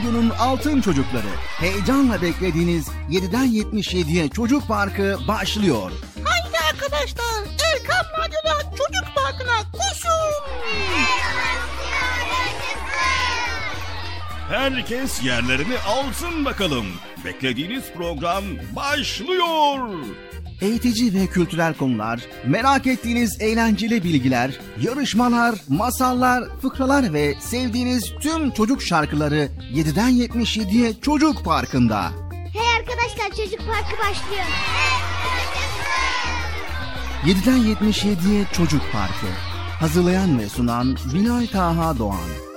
Radyo'nun Altın Çocukları. Heyecanla beklediğiniz 7'den 77'ye Çocuk Parkı başlıyor. Haydi arkadaşlar Erkam Radyo'da Çocuk Parkı'na koşun. Herkes yerlerini alsın bakalım. Beklediğiniz program başlıyor eğitici ve kültürel konular, merak ettiğiniz eğlenceli bilgiler, yarışmalar, masallar, fıkralar ve sevdiğiniz tüm çocuk şarkıları 7'den 77'ye Çocuk Parkı'nda. Hey arkadaşlar Çocuk Parkı başlıyor. 7'den 77'ye Çocuk Parkı. Hazırlayan ve sunan Binay Taha Doğan.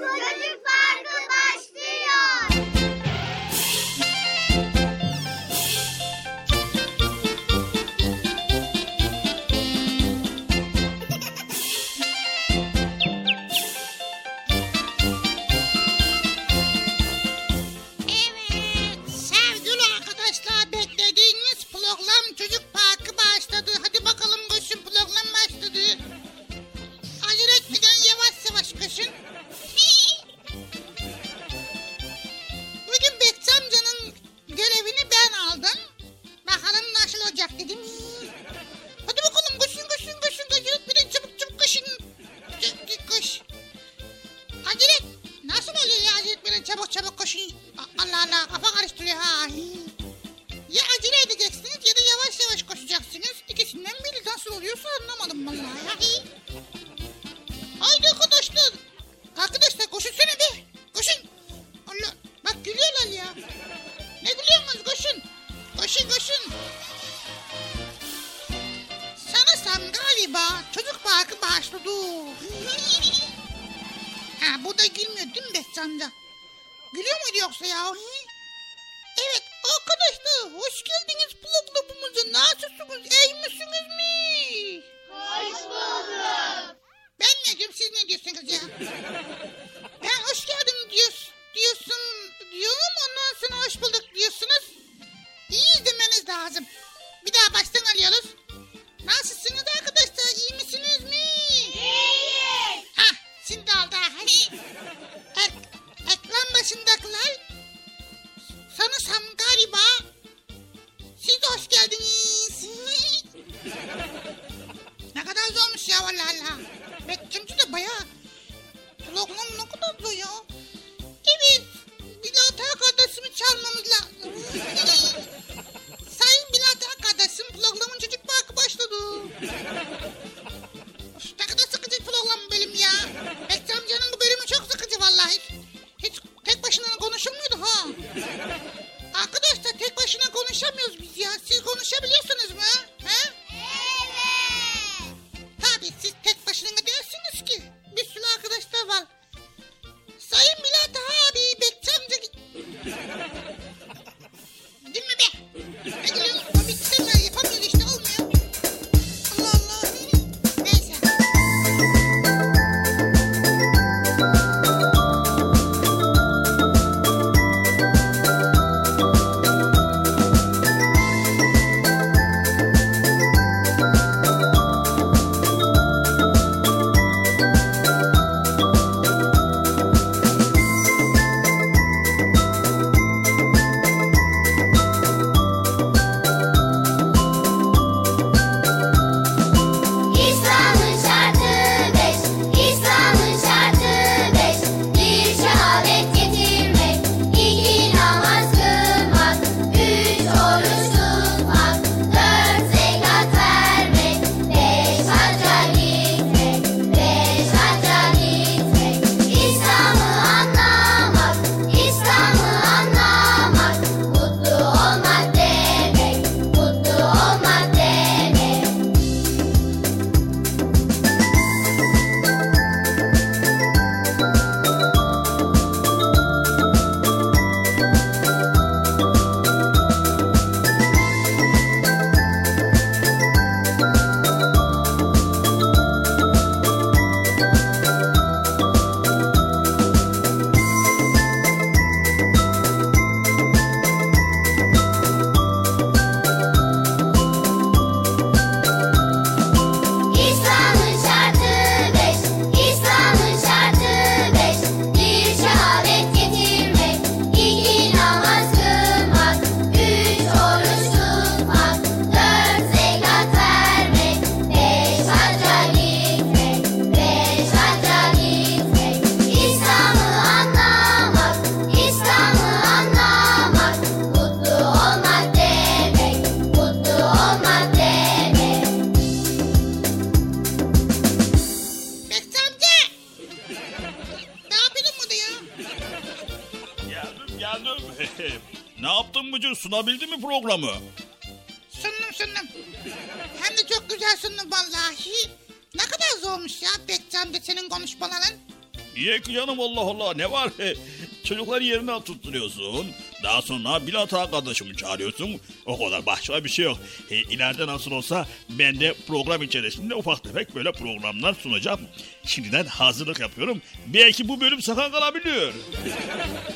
Niye canım Allah Allah ne var? Çocukları yerinden tutturuyorsun. Daha sonra bir hata kardeşimi çağırıyorsun. O kadar başka bir şey yok. E, ileride nasıl olsa ben de program içerisinde ufak tefek böyle programlar sunacağım. Şimdiden hazırlık yapıyorum. Belki bu bölüm sakın kalabiliyor.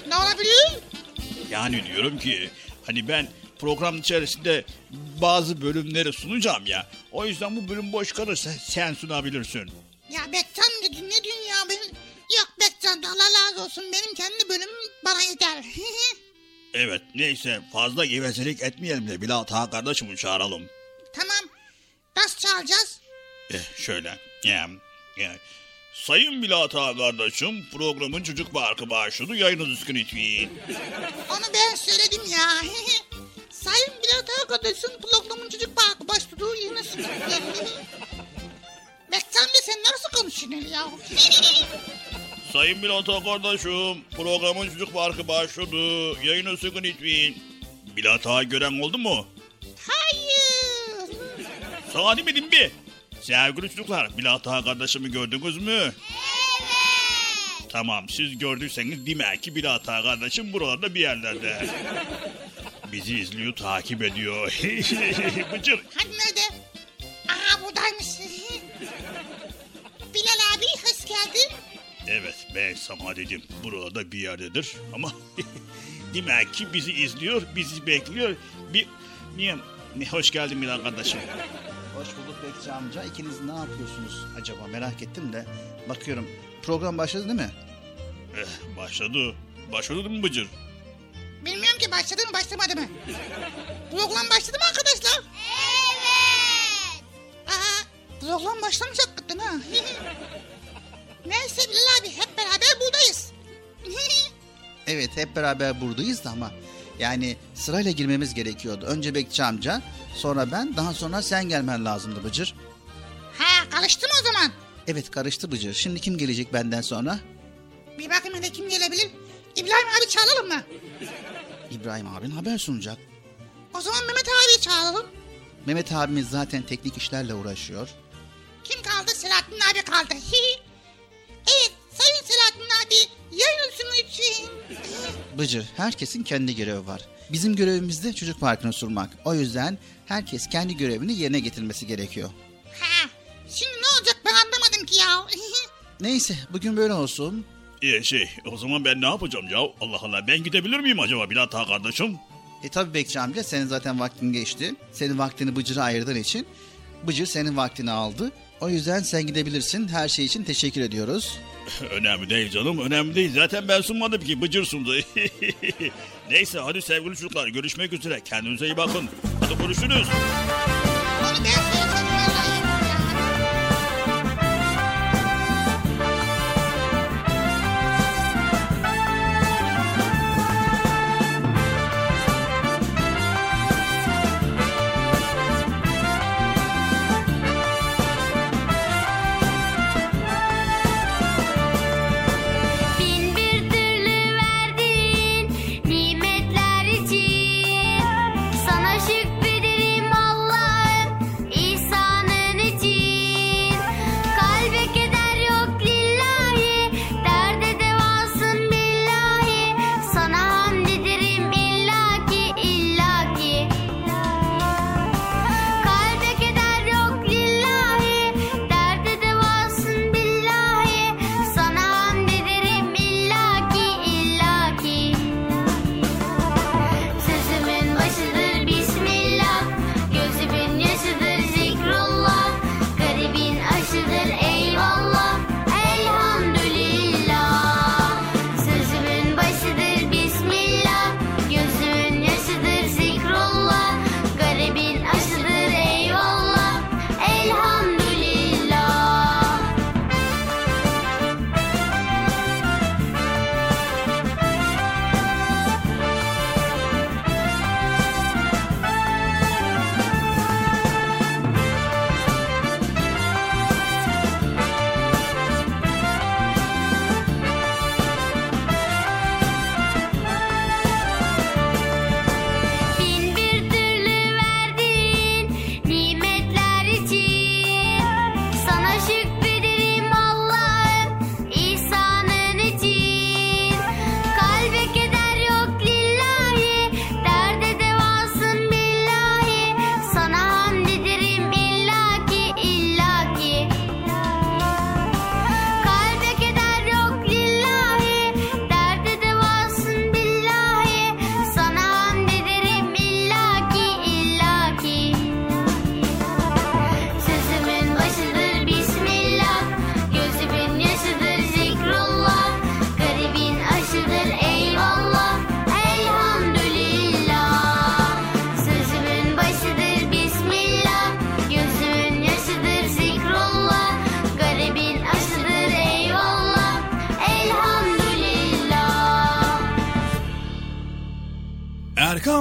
Ne olabilir? Yani diyorum ki hani ben program içerisinde bazı bölümleri sunacağım ya. O yüzden bu bölüm boş kalırsa sen sunabilirsin. Ya Bektan ne diyorsun ya ben Yok Bekcan Allah razı olsun benim kendi bölümüm bana yeter. evet neyse fazla gevezelik etmeyelim de Bilal Taha kardeşimi çağıralım. Tamam nasıl çağıracağız? Eh şöyle. Ya, ya. Sayın Bilal Taha kardeşim programın çocuk parkı başladı yayınınız üstün itmeyin. Onu ben söyledim ya. Sayın Bilal Taha kardeşim programın çocuk parkı başladı yayınınız üstün Bekçam de sen nasıl konuşuyorsun öyle ya? Sayın Bilata kardeşim programın çocuk parkı başladı yayınız üstün lütfen. Bilata gören oldu mu? Hayır. Sana demedim bir. Sevgili çocuklar Bilata kardeşimi gördünüz mü? Evet. Tamam siz gördüyseniz demek ki Bilata kardeşim buralarda bir yerlerde. Bizi izliyor takip ediyor. Bıcır. Hani Evet ben sana dedim burada bir yerdedir ama demek ki bizi izliyor bizi bekliyor. Bir niye ne hoş geldin Bilal kardeşim. Hoş bulduk Bekçi amca. İkiniz ne yapıyorsunuz acaba merak ettim de. Bakıyorum program başladı değil mi? Eh, başladı. Başladı mı Bıcır? Bilmiyorum ki başladı mı başlamadı mı? Program başladı mı arkadaşlar? Evet. Aha program başlamış hakikaten ha. Neyse Bilal abi hep beraber buradayız. Evet hep beraber buradayız da ama yani sırayla girmemiz gerekiyordu. Önce Bekçi amca sonra ben daha sonra sen gelmen lazımdı Bıcır. ha karıştı mı o zaman? Evet karıştı Bıcır. Şimdi kim gelecek benden sonra? Bir bakayım hele kim gelebilir? İbrahim abi çağıralım mı? İbrahim abin haber sunacak. O zaman Mehmet abi çağıralım. Mehmet abimiz zaten teknik işlerle uğraşıyor. Kim kaldı? Selahattin abi kaldı. Evet sayın Selahattin abi yayın için. Bıcır herkesin kendi görevi var. Bizim görevimiz de çocuk parkını surmak. O yüzden herkes kendi görevini yerine getirmesi gerekiyor. Ha, şimdi ne olacak ben anlamadım ki ya. Neyse bugün böyle olsun. Ee, şey o zaman ben ne yapacağım ya? Allah Allah ben gidebilir miyim acaba Bilata kardeşim? E tabi Bekçi amca senin zaten vaktin geçti. Senin vaktini Bıcır'a ayırdığın için Bıcır senin vaktini aldı. O yüzden sen gidebilirsin. Her şey için teşekkür ediyoruz. önemli değil canım önemli değil. Zaten ben sunmadım ki Bıcır sundu. Neyse hadi sevgili çocuklar görüşmek üzere. Kendinize iyi bakın. Hadi görüşürüz. Onu ben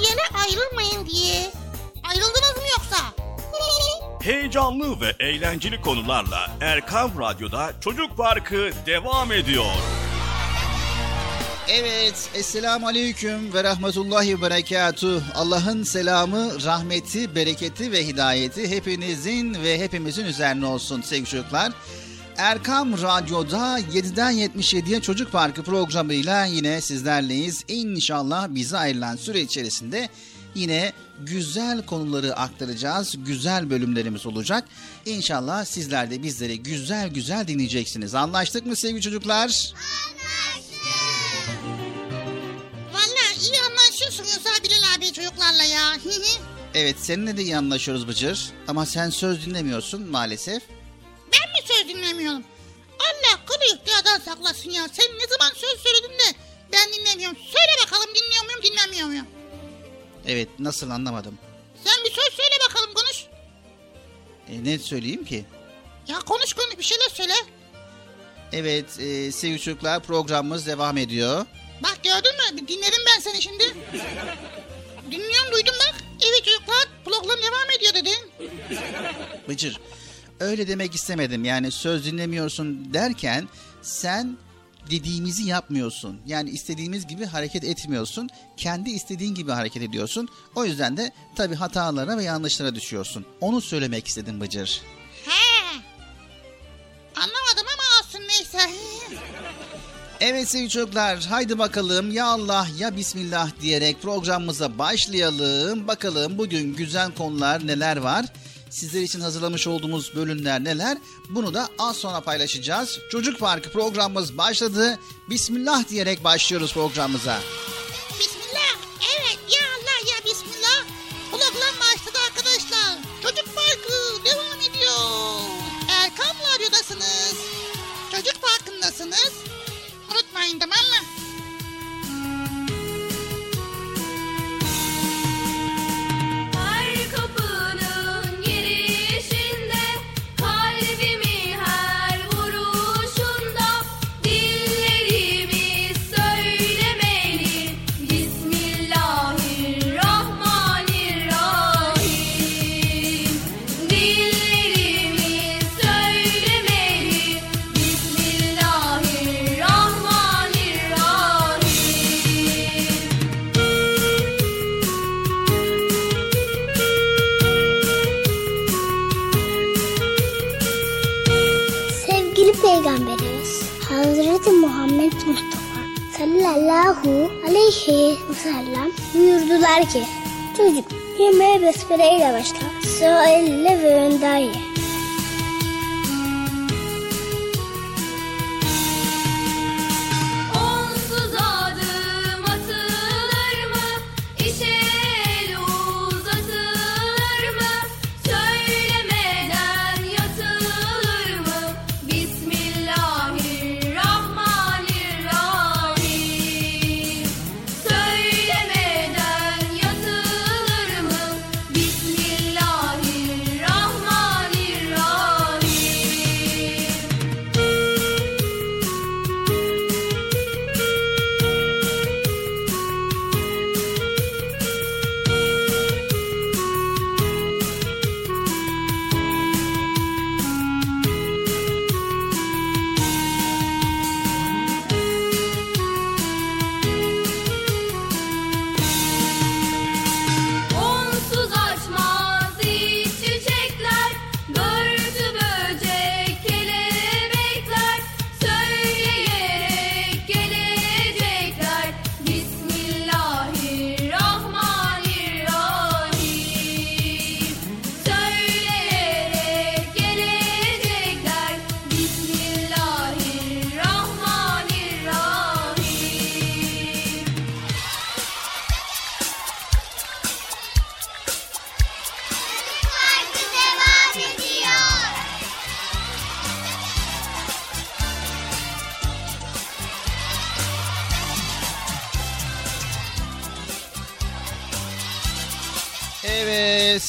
yere ayrılmayın diye. Ayrıldınız mı yoksa? Heyecanlı ve eğlenceli konularla Erkam Radyo'da Çocuk Parkı devam ediyor. Evet, Esselamu Aleyküm ve Rahmetullahi ve Berekatuh. Allah'ın selamı, rahmeti, bereketi ve hidayeti hepinizin ve hepimizin üzerine olsun sevgili çocuklar. Erkam Radyo'da 7'den 77'ye Çocuk Parkı programıyla yine sizlerleyiz. İnşallah bize ayrılan süre içerisinde yine güzel konuları aktaracağız. Güzel bölümlerimiz olacak. İnşallah sizler de bizleri güzel güzel dinleyeceksiniz. Anlaştık mı sevgili çocuklar? Valla iyi anlaşıyorsunuz ha Bilal abi çocuklarla ya. Evet seninle de iyi anlaşıyoruz Bıcır. Ama sen söz dinlemiyorsun maalesef. Söz dinlemiyorum? Allah kılı ihtiyardan saklasın ya. Sen ne zaman söz söyledin de ben dinlemiyorum. Söyle bakalım dinliyor muyum dinlemiyor muyum? Evet nasıl anlamadım. Sen bir söz söyle bakalım konuş. E, ne söyleyeyim ki? Ya konuş konuş bir şeyler söyle. Evet e, sevgili çocuklar programımız devam ediyor. Bak gördün mü? Dinlerim ben seni şimdi. Dinliyorum duydum bak. Evet çocuklar program devam ediyor dedin. Bıcır öyle demek istemedim. Yani söz dinlemiyorsun derken sen dediğimizi yapmıyorsun. Yani istediğimiz gibi hareket etmiyorsun. Kendi istediğin gibi hareket ediyorsun. O yüzden de tabii hatalara ve yanlışlara düşüyorsun. Onu söylemek istedim Bıcır. He. Anlamadım ama olsun neyse. Evet sevgili çocuklar haydi bakalım ya Allah ya Bismillah diyerek programımıza başlayalım. Bakalım bugün güzel konular neler var? Sizler için hazırlamış olduğumuz bölümler neler? Bunu da az sonra paylaşacağız. Çocuk Parkı programımız başladı. Bismillah diyerek başlıyoruz programımıza. Bismillah. Aleyhi ve sellem buyurdular ki Çocuk yemeğe besmele ile başla. Sağ elle ve önden ye.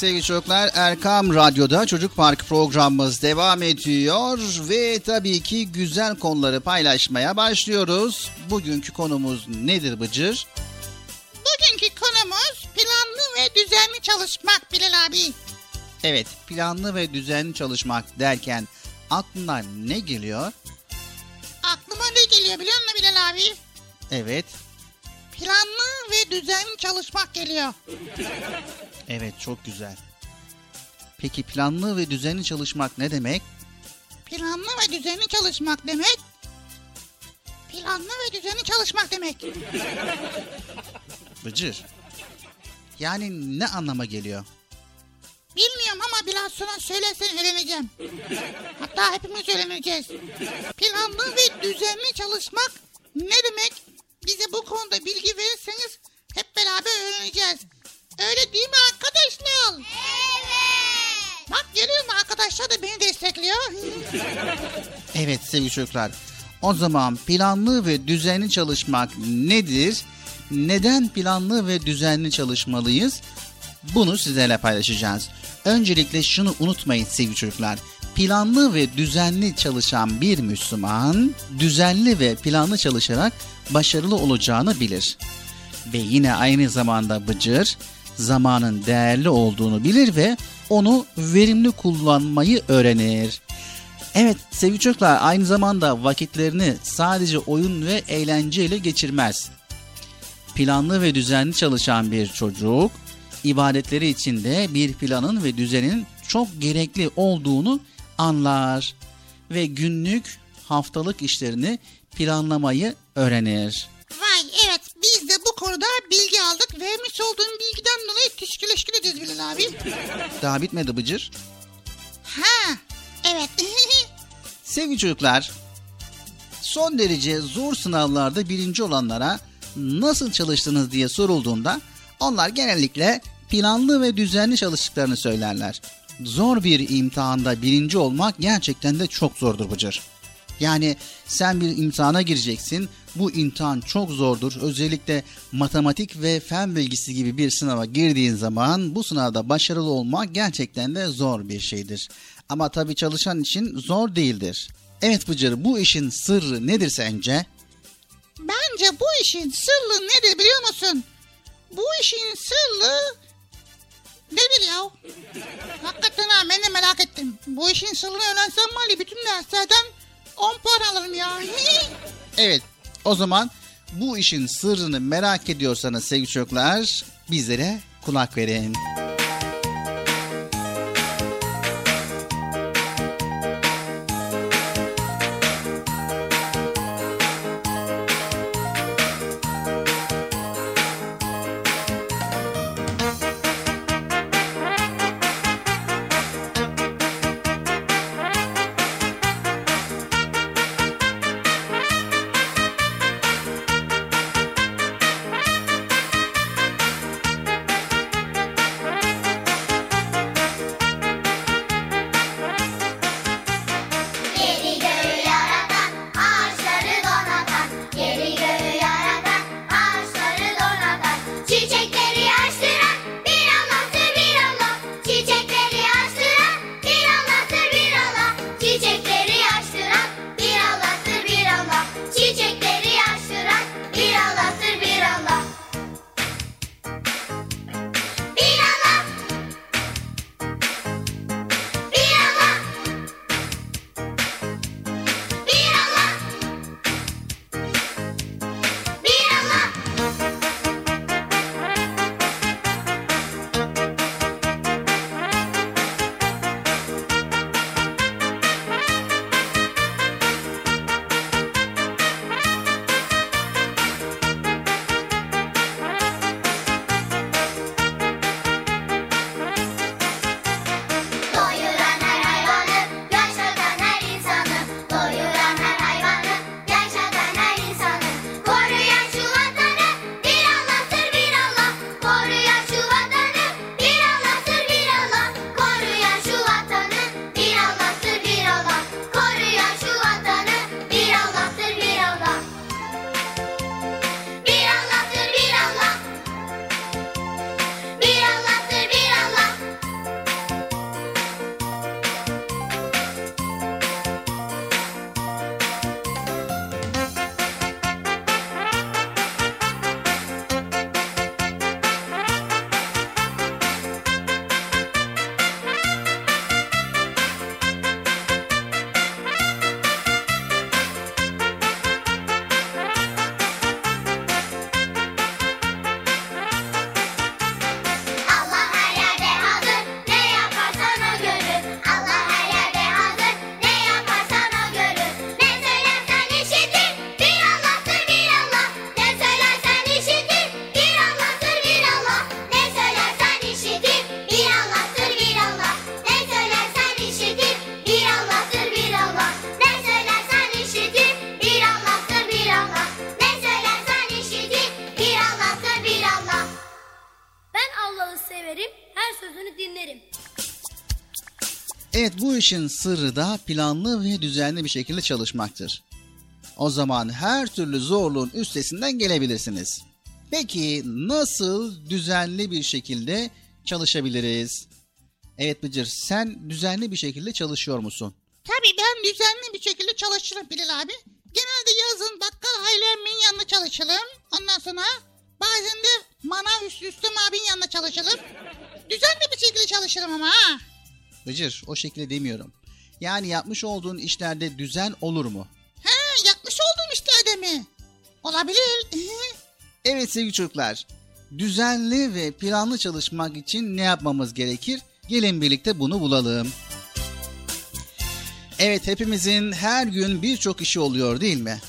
Sevgili çocuklar Erkam Radyo'da Çocuk Park programımız devam ediyor ve tabii ki güzel konuları paylaşmaya başlıyoruz. Bugünkü konumuz nedir Bıcır? Bugünkü konumuz planlı ve düzenli çalışmak Bilal abi. Evet planlı ve düzenli çalışmak derken aklına ne geliyor? Aklıma ne geliyor biliyor musun Bilal abi? Evet, Planlı ve düzenli çalışmak geliyor. evet çok güzel. Peki planlı ve düzenli çalışmak ne demek? Planlı ve düzenli çalışmak demek. Planlı ve düzenli çalışmak demek. Bıcır. Yani ne anlama geliyor? Bilmiyorum ama biraz sonra söylersen öğreneceğim. Hatta hepimiz öğreneceğiz. Planlı ve düzenli çalışmak ne demek? Bize bu konuda bilgi verirseniz hep beraber öğreneceğiz. Öyle değil mi arkadaşlar? Evet. Bak görüyor musun arkadaşlar da beni destekliyor. Evet sevgili çocuklar. O zaman planlı ve düzenli çalışmak nedir? Neden planlı ve düzenli çalışmalıyız? Bunu sizlerle paylaşacağız. Öncelikle şunu unutmayın sevgili çocuklar. Planlı ve düzenli çalışan bir Müslüman, düzenli ve planlı çalışarak başarılı olacağını bilir. Ve yine aynı zamanda Bıcır, zamanın değerli olduğunu bilir ve onu verimli kullanmayı öğrenir. Evet sevgili çocuklar aynı zamanda vakitlerini sadece oyun ve eğlenceyle geçirmez. Planlı ve düzenli çalışan bir çocuk ibadetleri içinde bir planın ve düzenin çok gerekli olduğunu anlar ve günlük haftalık işlerini planlamayı öğrenir. Vay evet biz de bu konuda bilgi aldık. Vermiş olduğun bilgiden dolayı teşekkür ederiz Bilal abi. Daha bitmedi Bıcır. Ha evet. Sevgili çocuklar, son derece zor sınavlarda birinci olanlara nasıl çalıştınız diye sorulduğunda onlar genellikle planlı ve düzenli çalıştıklarını söylerler. Zor bir imtihanda birinci olmak gerçekten de çok zordur Bıcır. Yani sen bir imtihana gireceksin. Bu imtihan çok zordur. Özellikle matematik ve fen bilgisi gibi bir sınava girdiğin zaman bu sınavda başarılı olmak gerçekten de zor bir şeydir. Ama tabii çalışan için zor değildir. Evet Bıcır bu işin sırrı nedir sence? Bence bu işin sırrı nedir biliyor musun? Bu işin sırrı nedir ya? Hakikaten ha ben de merak ettim. Bu işin sırrını öğrensem var ya bütün derslerden 10 puan alırım ya. Evet o zaman bu işin sırrını merak ediyorsanız sevgili çocuklar bizlere kulak verin. İşin sırrı da planlı ve düzenli bir şekilde çalışmaktır. O zaman her türlü zorluğun üstesinden gelebilirsiniz. Peki nasıl düzenli bir şekilde çalışabiliriz? Evet Bıcır sen düzenli bir şekilde çalışıyor musun? Tabii ben düzenli bir şekilde çalışırım Bilal abi. Genelde yazın bakkal Hayri emmin yanında çalışırım. Ondan sonra bazen de manav üstü Üstüm abinin yanında çalışırım. Düzenli bir şekilde çalışırım ama ha. Bıcır o şekilde demiyorum. Yani yapmış olduğun işlerde düzen olur mu? He yapmış olduğum işlerde mi? Olabilir. Evet sevgili çocuklar. Düzenli ve planlı çalışmak için ne yapmamız gerekir? Gelin birlikte bunu bulalım. Evet hepimizin her gün birçok işi oluyor değil mi?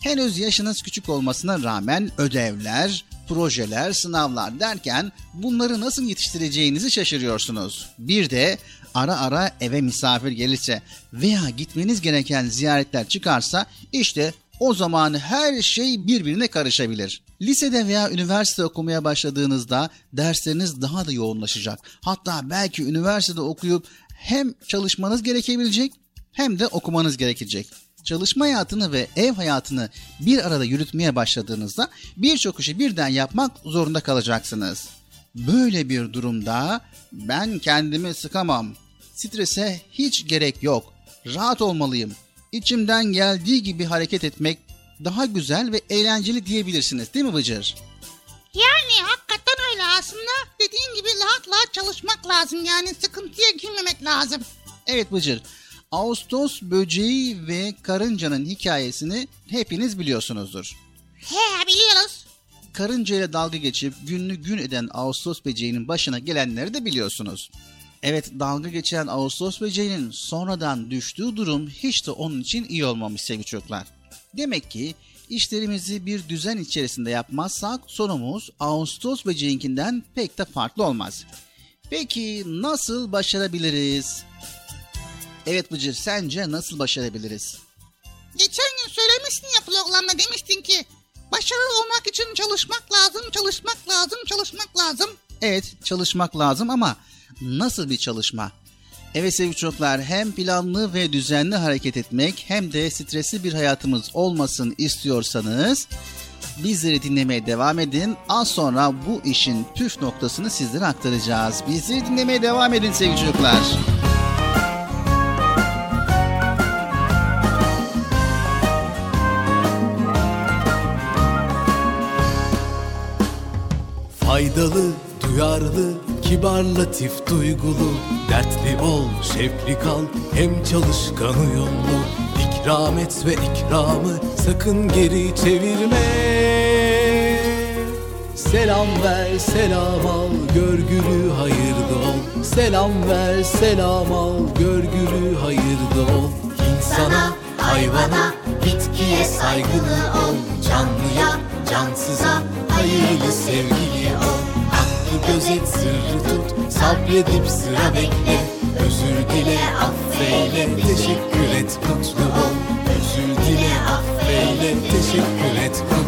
Henüz yaşınız küçük olmasına rağmen ödevler, projeler, sınavlar derken bunları nasıl yetiştireceğinizi şaşırıyorsunuz. Bir de ara ara eve misafir gelirse veya gitmeniz gereken ziyaretler çıkarsa işte o zaman her şey birbirine karışabilir. Lisede veya üniversite okumaya başladığınızda dersleriniz daha da yoğunlaşacak. Hatta belki üniversitede okuyup hem çalışmanız gerekebilecek hem de okumanız gerekecek. Çalışma hayatını ve ev hayatını bir arada yürütmeye başladığınızda birçok işi birden yapmak zorunda kalacaksınız. Böyle bir durumda ben kendimi sıkamam. Strese hiç gerek yok. Rahat olmalıyım. İçimden geldiği gibi hareket etmek daha güzel ve eğlenceli diyebilirsiniz değil mi Bıcır? Yani hakikaten öyle aslında. Dediğin gibi rahat rahat çalışmak lazım. Yani sıkıntıya girmemek lazım. Evet Bıcır. Ağustos böceği ve karıncanın hikayesini hepiniz biliyorsunuzdur. He biliyoruz. Karınca ile dalga geçip gününü gün eden Ağustos böceğinin başına gelenleri de biliyorsunuz. Evet dalga geçen Ağustos böceğinin sonradan düştüğü durum hiç de onun için iyi olmamış sevgili çocuklar. Demek ki işlerimizi bir düzen içerisinde yapmazsak sonumuz Ağustos böceğinkinden pek de farklı olmaz. Peki nasıl başarabiliriz? Evet Bıcır sence nasıl başarabiliriz? Geçen gün söylemiştin ya programda demiştin ki başarılı olmak için çalışmak lazım, çalışmak lazım, çalışmak lazım. Evet çalışmak lazım ama nasıl bir çalışma? Evet sevgili çocuklar hem planlı ve düzenli hareket etmek hem de stresli bir hayatımız olmasın istiyorsanız bizleri dinlemeye devam edin. Az sonra bu işin püf noktasını sizlere aktaracağız. Bizleri dinlemeye devam edin sevgili çocuklar. Faydalı, duyarlı, kibar, latif, duygulu. Dertli ol, şevkli kal, hem çalışkan uyumlu İkram et ve ikramı sakın geri çevirme. Selam ver, selam al, görgülü hayırlı ol. Selam ver, selam al, görgülü hayırlı ol. İnsana, hayvana, bitkiye saygılı ol. Canlıya, cansıza, hayırlı sevgili ol. Hakkı gözet, sırrı tut, sabredip sıra bekle. Özür dile, affeyle, teşekkür et, mutlu ol. Özür dile, affeyle, teşekkür et, mutlu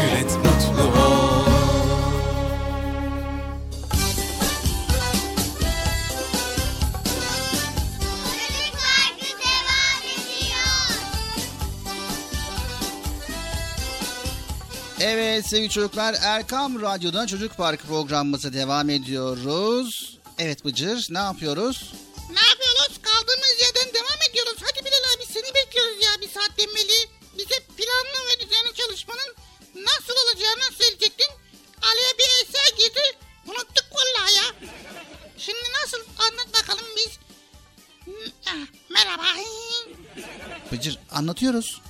Evet sevgili çocuklar Erkam Radyo'dan Çocuk Parkı programımıza devam ediyoruz. Evet Bıcır ne yapıyoruz? Ne yapıyoruz? Kaldığımız yerden devam ediyoruz. Hadi Bilal abi seni bekliyoruz ya bir saat demeli. Bize planlı ve düzenli çalışmanın nasıl olacağını söyleyecektin. Ali'ye bir eser girdi. Unuttuk vallahi ya. Şimdi nasıl anlat bakalım biz. Ah, Merhaba. Bıcır anlatıyoruz.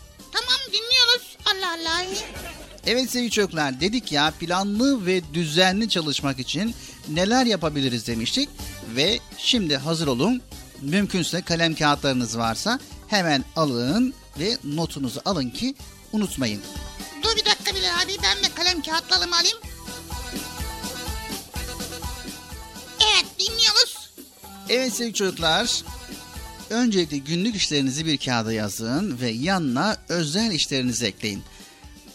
Evet sevgili çocuklar dedik ya planlı ve düzenli çalışmak için neler yapabiliriz demiştik. Ve şimdi hazır olun. Mümkünse kalem kağıtlarınız varsa hemen alın ve notunuzu alın ki unutmayın. Dur bir dakika Bilal abi ben de kalem kağıtlarımı alayım. Evet dinliyoruz. Evet sevgili çocuklar. Öncelikle günlük işlerinizi bir kağıda yazın ve yanına özel işlerinizi ekleyin.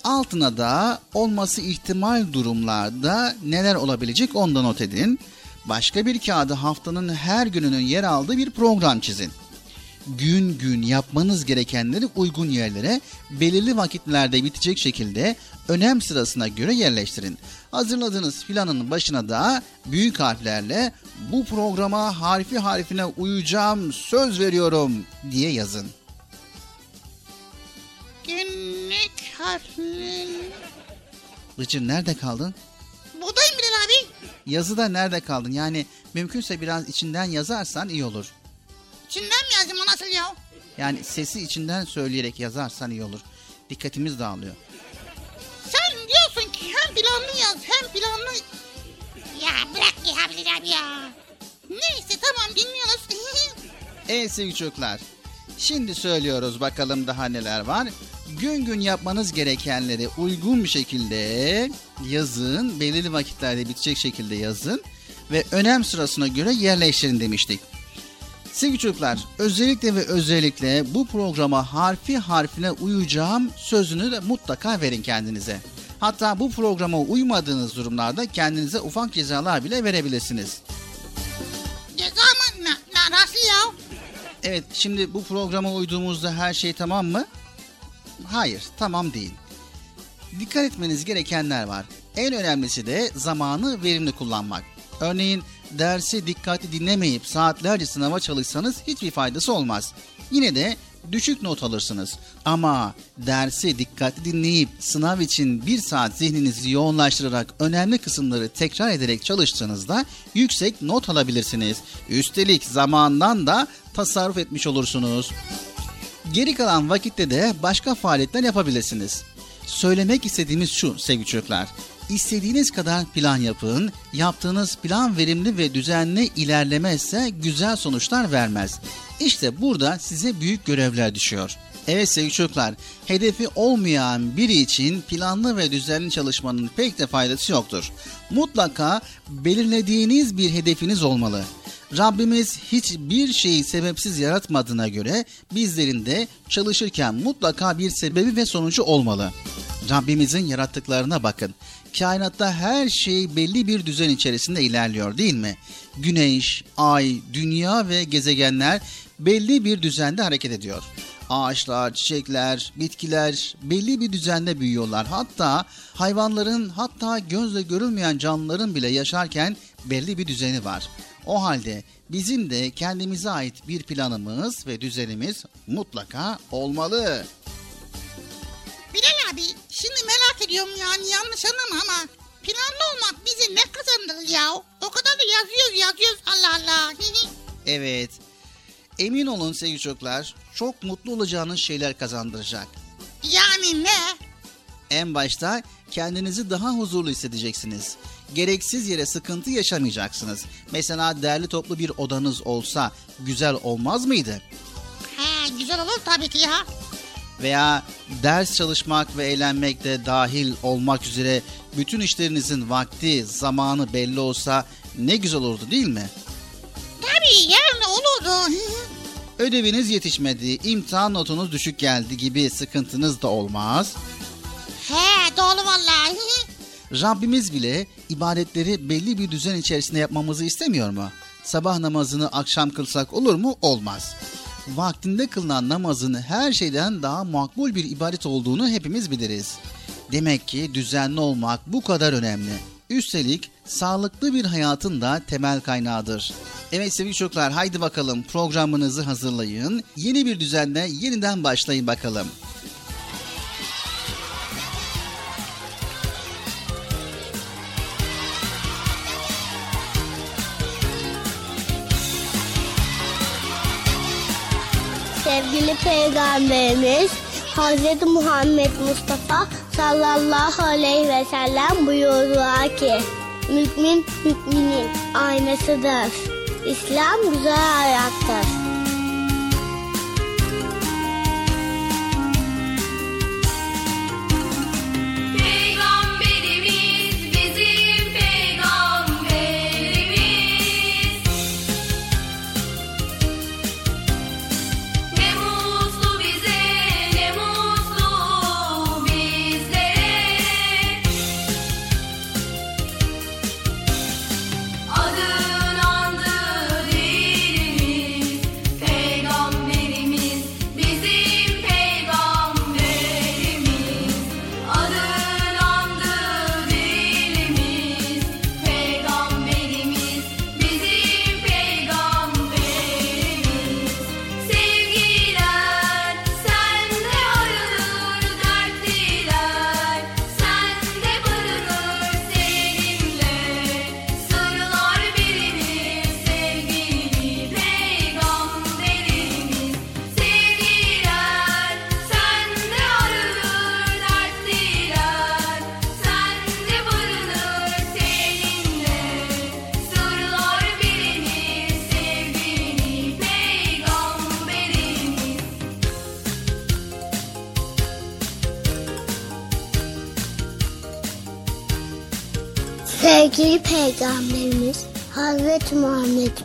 Altına da olması ihtimal durumlarda neler olabilecek ondan not edin. Başka bir kağıda haftanın her gününün yer aldığı bir program çizin. Gün gün yapmanız gerekenleri uygun yerlere belirli vakitlerde bitecek şekilde önem sırasına göre yerleştirin. Hazırladığınız planın başına da büyük harflerle bu programa harfi harfine uyacağım söz veriyorum diye yazın. Günlük harfler. Bıcır nerede kaldın? Buradayım Bilal abi. Yazıda nerede kaldın? Yani mümkünse biraz içinden yazarsan iyi olur. İçinden mi yazayım o nasıl ya? Yani sesi içinden söyleyerek yazarsan iyi olur. Dikkatimiz dağılıyor. Sen diyorsun ki hem planlı yaz hem planlı... Ya bırak ya Bilal abi ya. Neyse tamam dinliyoruz. Evet sevgili çocuklar. Şimdi söylüyoruz bakalım daha neler var. Gün gün yapmanız gerekenleri uygun bir şekilde yazın. Belirli vakitlerde bitecek şekilde yazın. Ve önem sırasına göre yerleştirin demiştik. Sevgili çocuklar özellikle ve özellikle bu programa harfi harfine uyacağım sözünü de mutlaka verin kendinize. Hatta bu programa uymadığınız durumlarda kendinize ufak cezalar bile verebilirsiniz. Ceza mı? Na, na, nasıl ya? Evet şimdi bu programa uyduğumuzda her şey tamam mı? Hayır tamam değil. Dikkat etmeniz gerekenler var. En önemlisi de zamanı verimli kullanmak. Örneğin dersi dikkatli dinlemeyip saatlerce sınava çalışsanız hiçbir faydası olmaz. Yine de düşük not alırsınız. Ama dersi dikkatli dinleyip sınav için bir saat zihninizi yoğunlaştırarak önemli kısımları tekrar ederek çalıştığınızda yüksek not alabilirsiniz. Üstelik zamandan da tasarruf etmiş olursunuz. Geri kalan vakitte de başka faaliyetler yapabilirsiniz. Söylemek istediğimiz şu sevgili çocuklar. İstediğiniz kadar plan yapın. Yaptığınız plan verimli ve düzenli ilerlemezse güzel sonuçlar vermez. İşte burada size büyük görevler düşüyor. Evet sevgili çocuklar, hedefi olmayan biri için planlı ve düzenli çalışmanın pek de faydası yoktur. Mutlaka belirlediğiniz bir hedefiniz olmalı. Rabbimiz hiçbir şeyi sebepsiz yaratmadığına göre bizlerin de çalışırken mutlaka bir sebebi ve sonucu olmalı. Rabbimizin yarattıklarına bakın. Kainatta her şey belli bir düzen içerisinde ilerliyor değil mi? Güneş, ay, dünya ve gezegenler belli bir düzende hareket ediyor. Ağaçlar, çiçekler, bitkiler belli bir düzende büyüyorlar. Hatta hayvanların hatta gözle görülmeyen canlıların bile yaşarken belli bir düzeni var. O halde bizim de kendimize ait bir planımız ve düzenimiz mutlaka olmalı. Bilal abi şimdi merak ediyorum yani yanlış anlama ama planlı olmak bize ne kazandırır ya? O kadar da yazıyoruz yazıyoruz Allah Allah. evet emin olun sevgili çocuklar çok mutlu olacağınız şeyler kazandıracak. Yani ne? En başta kendinizi daha huzurlu hissedeceksiniz. Gereksiz yere sıkıntı yaşamayacaksınız. Mesela değerli toplu bir odanız olsa güzel olmaz mıydı? He güzel olur tabii ki ya. Veya ders çalışmak ve eğlenmek de dahil olmak üzere bütün işlerinizin vakti, zamanı belli olsa ne güzel olurdu değil mi? Tabii yani olurdu. Ödeviniz yetişmedi, imtihan notunuz düşük geldi gibi sıkıntınız da olmaz. He doğru vallahi. Rabbimiz bile ibadetleri belli bir düzen içerisinde yapmamızı istemiyor mu? Sabah namazını akşam kılsak olur mu? Olmaz. Vaktinde kılınan namazın her şeyden daha makbul bir ibadet olduğunu hepimiz biliriz. Demek ki düzenli olmak bu kadar önemli. Üstelik sağlıklı bir hayatın da temel kaynağıdır. Evet sevgili çocuklar haydi bakalım programınızı hazırlayın. Yeni bir düzenle yeniden başlayın bakalım. Sevgili Peygamberimiz Hz. Muhammed Mustafa sallallahu aleyhi ve sellem buyurdular ki Mümin müminin aynasıdır. İslam güzel hayattır.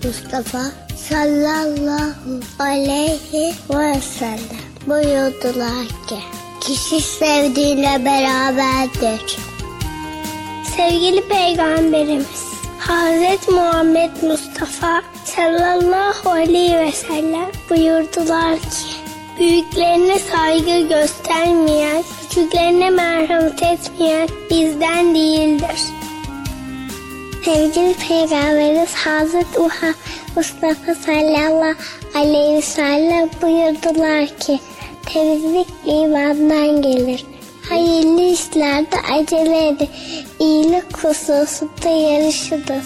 Mustafa sallallahu aleyhi ve sellem buyurdular ki kişi sevdiğiyle beraberdir. Sevgili Peygamberimiz Hazreti Muhammed Mustafa sallallahu aleyhi ve sellem buyurdular ki büyüklerine saygı göstermeyen, küçüklerine merhamet etmeyen bizden değildir. Sevgili Peygamberimiz Hazreti Mustafa sallallahu aleyhi ve sellem buyurdular ki temizlik imandan gelir. Hayırlı işlerde acele edin. İyilik hususunda yarışınız.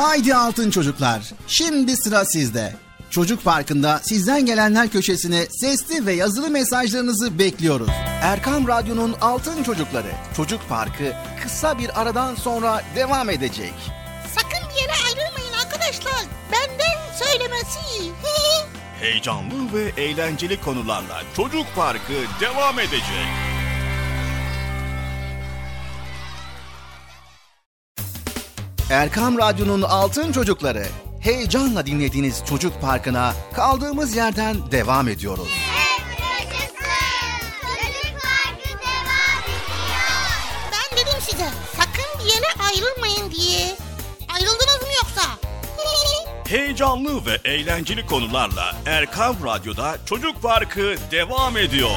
Haydi altın çocuklar. Şimdi sıra sizde. Çocuk Parkı'nda sizden gelenler köşesine sesli ve yazılı mesajlarınızı bekliyoruz. Erkam Radyo'nun Altın Çocukları Çocuk Parkı kısa bir aradan sonra devam edecek. Sakın bir yere ayrılmayın arkadaşlar. Benden söylemesi. Heyecanlı ve eğlenceli konularla Çocuk Parkı devam edecek. Erkam Radyo'nun Altın Çocukları heyecanla dinlediğiniz Çocuk Parkı'na kaldığımız yerden devam ediyoruz. Ben dedim size sakın bir yere ayrılmayın diye. Ayrıldınız mı yoksa? Heyecanlı ve eğlenceli konularla Erkam Radyo'da Çocuk Parkı devam ediyor.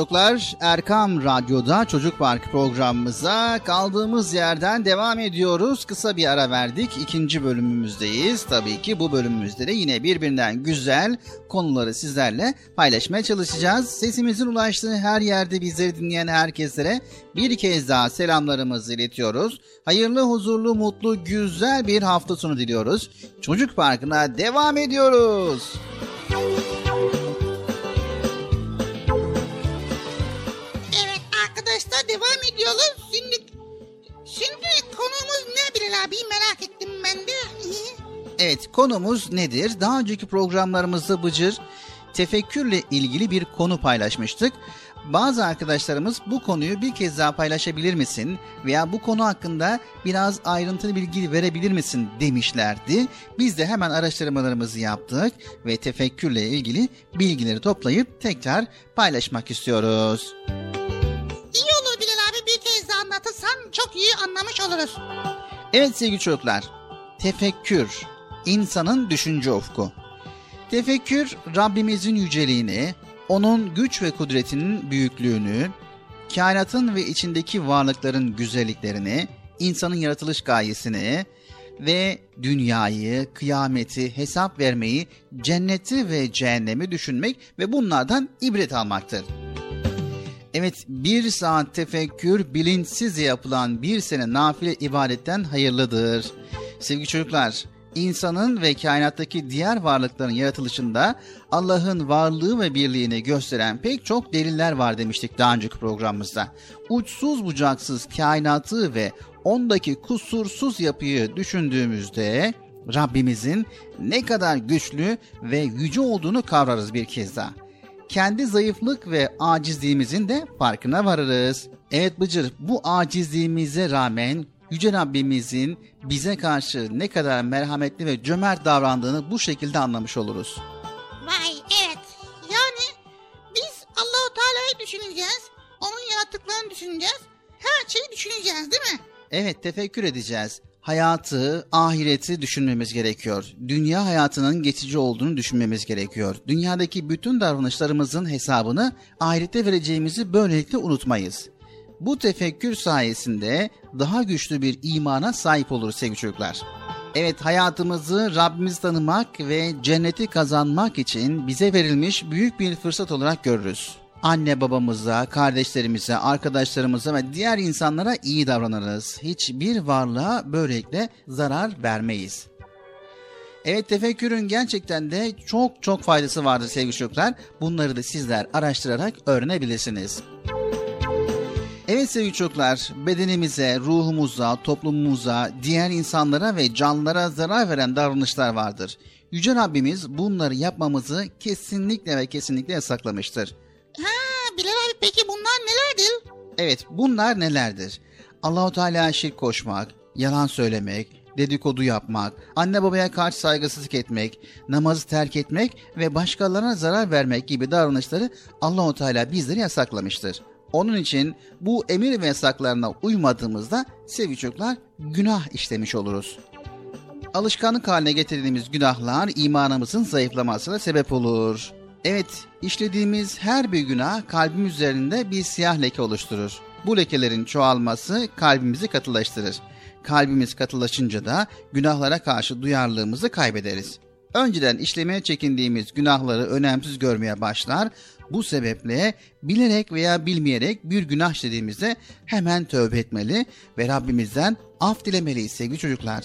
Çocuklar. Erkam Radyo'da Çocuk Park programımıza kaldığımız yerden devam ediyoruz. Kısa bir ara verdik. İkinci bölümümüzdeyiz. Tabii ki bu bölümümüzde de yine birbirinden güzel konuları sizlerle paylaşmaya çalışacağız. Sesimizin ulaştığı her yerde bizleri dinleyen herkeslere bir kez daha selamlarımızı iletiyoruz. Hayırlı, huzurlu, mutlu, güzel bir hafta sonu diliyoruz. Çocuk Parkı'na devam ediyoruz. arkadaşlar Bilal abi merak ettim ben de. evet konumuz nedir? Daha önceki programlarımızda Bıcır tefekkürle ilgili bir konu paylaşmıştık. Bazı arkadaşlarımız bu konuyu bir kez daha paylaşabilir misin veya bu konu hakkında biraz ayrıntılı bilgi verebilir misin demişlerdi. Biz de hemen araştırmalarımızı yaptık ve tefekkürle ilgili bilgileri toplayıp tekrar paylaşmak istiyoruz. İyi olur Bilal abi bir kez daha anlatırsan çok iyi anlamış oluruz. Evet sevgili çocuklar, tefekkür, insanın düşünce ufku. Tefekkür, Rabbimizin yüceliğini, onun güç ve kudretinin büyüklüğünü, kainatın ve içindeki varlıkların güzelliklerini, insanın yaratılış gayesini ve dünyayı, kıyameti, hesap vermeyi, cenneti ve cehennemi düşünmek ve bunlardan ibret almaktır. Evet bir saat tefekkür bilinçsiz yapılan bir sene nafile ibadetten hayırlıdır. Sevgili çocuklar, insanın ve kainattaki diğer varlıkların yaratılışında Allah'ın varlığı ve birliğini gösteren pek çok deliller var demiştik daha önceki programımızda. Uçsuz bucaksız kainatı ve ondaki kusursuz yapıyı düşündüğümüzde Rabbimizin ne kadar güçlü ve yüce olduğunu kavrarız bir kez daha kendi zayıflık ve acizliğimizin de farkına varırız. Evet Bıcır bu acizliğimize rağmen Yüce Rabbimizin bize karşı ne kadar merhametli ve cömert davrandığını bu şekilde anlamış oluruz. Vay evet. Yani biz Allahu Teala'yı düşüneceğiz. Onun yarattıklarını düşüneceğiz. Her şeyi düşüneceğiz değil mi? Evet tefekkür edeceğiz hayatı, ahireti düşünmemiz gerekiyor. Dünya hayatının geçici olduğunu düşünmemiz gerekiyor. Dünyadaki bütün davranışlarımızın hesabını ahirette vereceğimizi böylelikle unutmayız. Bu tefekkür sayesinde daha güçlü bir imana sahip oluruz sevgili çocuklar. Evet hayatımızı Rabbimizi tanımak ve cenneti kazanmak için bize verilmiş büyük bir fırsat olarak görürüz anne babamıza, kardeşlerimize, arkadaşlarımıza ve diğer insanlara iyi davranırız. Hiçbir varlığa böylelikle zarar vermeyiz. Evet tefekkürün gerçekten de çok çok faydası vardır sevgili çocuklar. Bunları da sizler araştırarak öğrenebilirsiniz. Evet sevgili çocuklar, bedenimize, ruhumuza, toplumumuza, diğer insanlara ve canlılara zarar veren davranışlar vardır. Yüce Rabbimiz bunları yapmamızı kesinlikle ve kesinlikle yasaklamıştır. Bilal abi peki bunlar nelerdir? Evet bunlar nelerdir? Allahu Teala şirk koşmak, yalan söylemek, dedikodu yapmak, anne babaya karşı saygısızlık etmek, namazı terk etmek ve başkalarına zarar vermek gibi davranışları Allahu Teala bizleri yasaklamıştır. Onun için bu emir ve yasaklarına uymadığımızda sevgili çocuklar günah işlemiş oluruz. Alışkanlık haline getirdiğimiz günahlar imanımızın zayıflamasına sebep olur. Evet, işlediğimiz her bir günah kalbim üzerinde bir siyah leke oluşturur. Bu lekelerin çoğalması kalbimizi katılaştırır. Kalbimiz katılaşınca da günahlara karşı duyarlılığımızı kaybederiz. Önceden işlemeye çekindiğimiz günahları önemsiz görmeye başlar. Bu sebeple bilerek veya bilmeyerek bir günah işlediğimizde hemen tövbe etmeli ve Rabbimizden af dilemeliyiz sevgili çocuklar.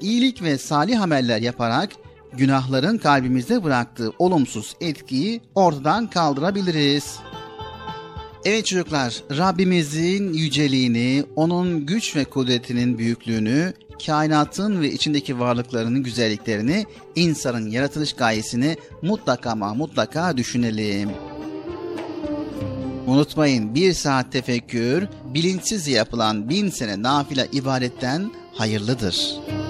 İyilik ve salih ameller yaparak günahların kalbimizde bıraktığı olumsuz etkiyi ortadan kaldırabiliriz. Evet çocuklar, Rabbimizin yüceliğini, onun güç ve kudretinin büyüklüğünü, kainatın ve içindeki varlıklarının güzelliklerini, insanın yaratılış gayesini mutlaka ama mutlaka düşünelim. Unutmayın bir saat tefekkür, bilinçsiz yapılan bin sene nafile ibadetten hayırlıdır.''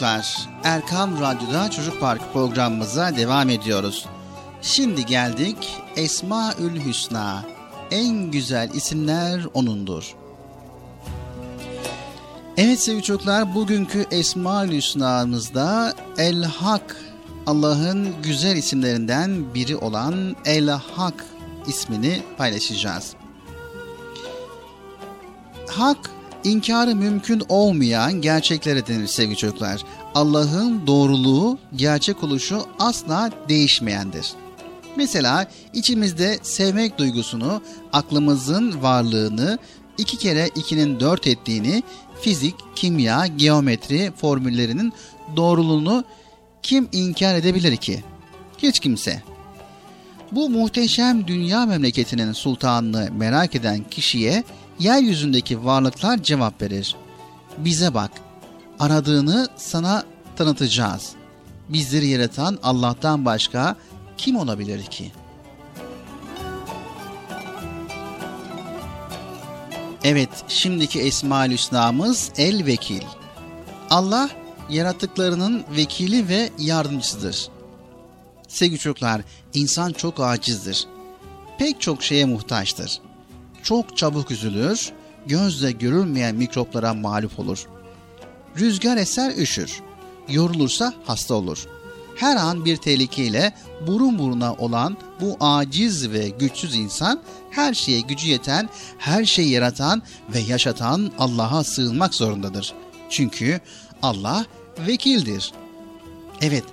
Çocuklar. Erkam Radyo'da Çocuk Parkı programımıza devam ediyoruz. Şimdi geldik Esmaül Hüsna. En güzel isimler O'nundur. Evet sevgili çocuklar bugünkü Esmaül Hüsna'mızda El Hak Allah'ın güzel isimlerinden biri olan El Hak ismini paylaşacağız. Hak İnkarı mümkün olmayan gerçeklere denir sevgili çocuklar. Allah'ın doğruluğu, gerçek oluşu asla değişmeyendir. Mesela içimizde sevmek duygusunu, aklımızın varlığını, iki kere ikinin dört ettiğini, fizik, kimya, geometri formüllerinin doğruluğunu kim inkar edebilir ki? Hiç kimse. Bu muhteşem dünya memleketinin sultanını merak eden kişiye yeryüzündeki varlıklar cevap verir. Bize bak, aradığını sana tanıtacağız. Bizleri yaratan Allah'tan başka kim olabilir ki? Evet, şimdiki Esma-ül Hüsna'mız El Vekil. Allah yaratıklarının vekili ve yardımcısıdır. Sevgili çocuklar, insan çok acizdir. Pek çok şeye muhtaçtır. Çok çabuk üzülür, gözle görülmeyen mikroplara mağlup olur. Rüzgar eser üşür, yorulursa hasta olur. Her an bir tehlikeyle burun buruna olan bu aciz ve güçsüz insan her şeye gücü yeten, her şeyi yaratan ve yaşatan Allah'a sığınmak zorundadır. Çünkü Allah vekildir. Evet,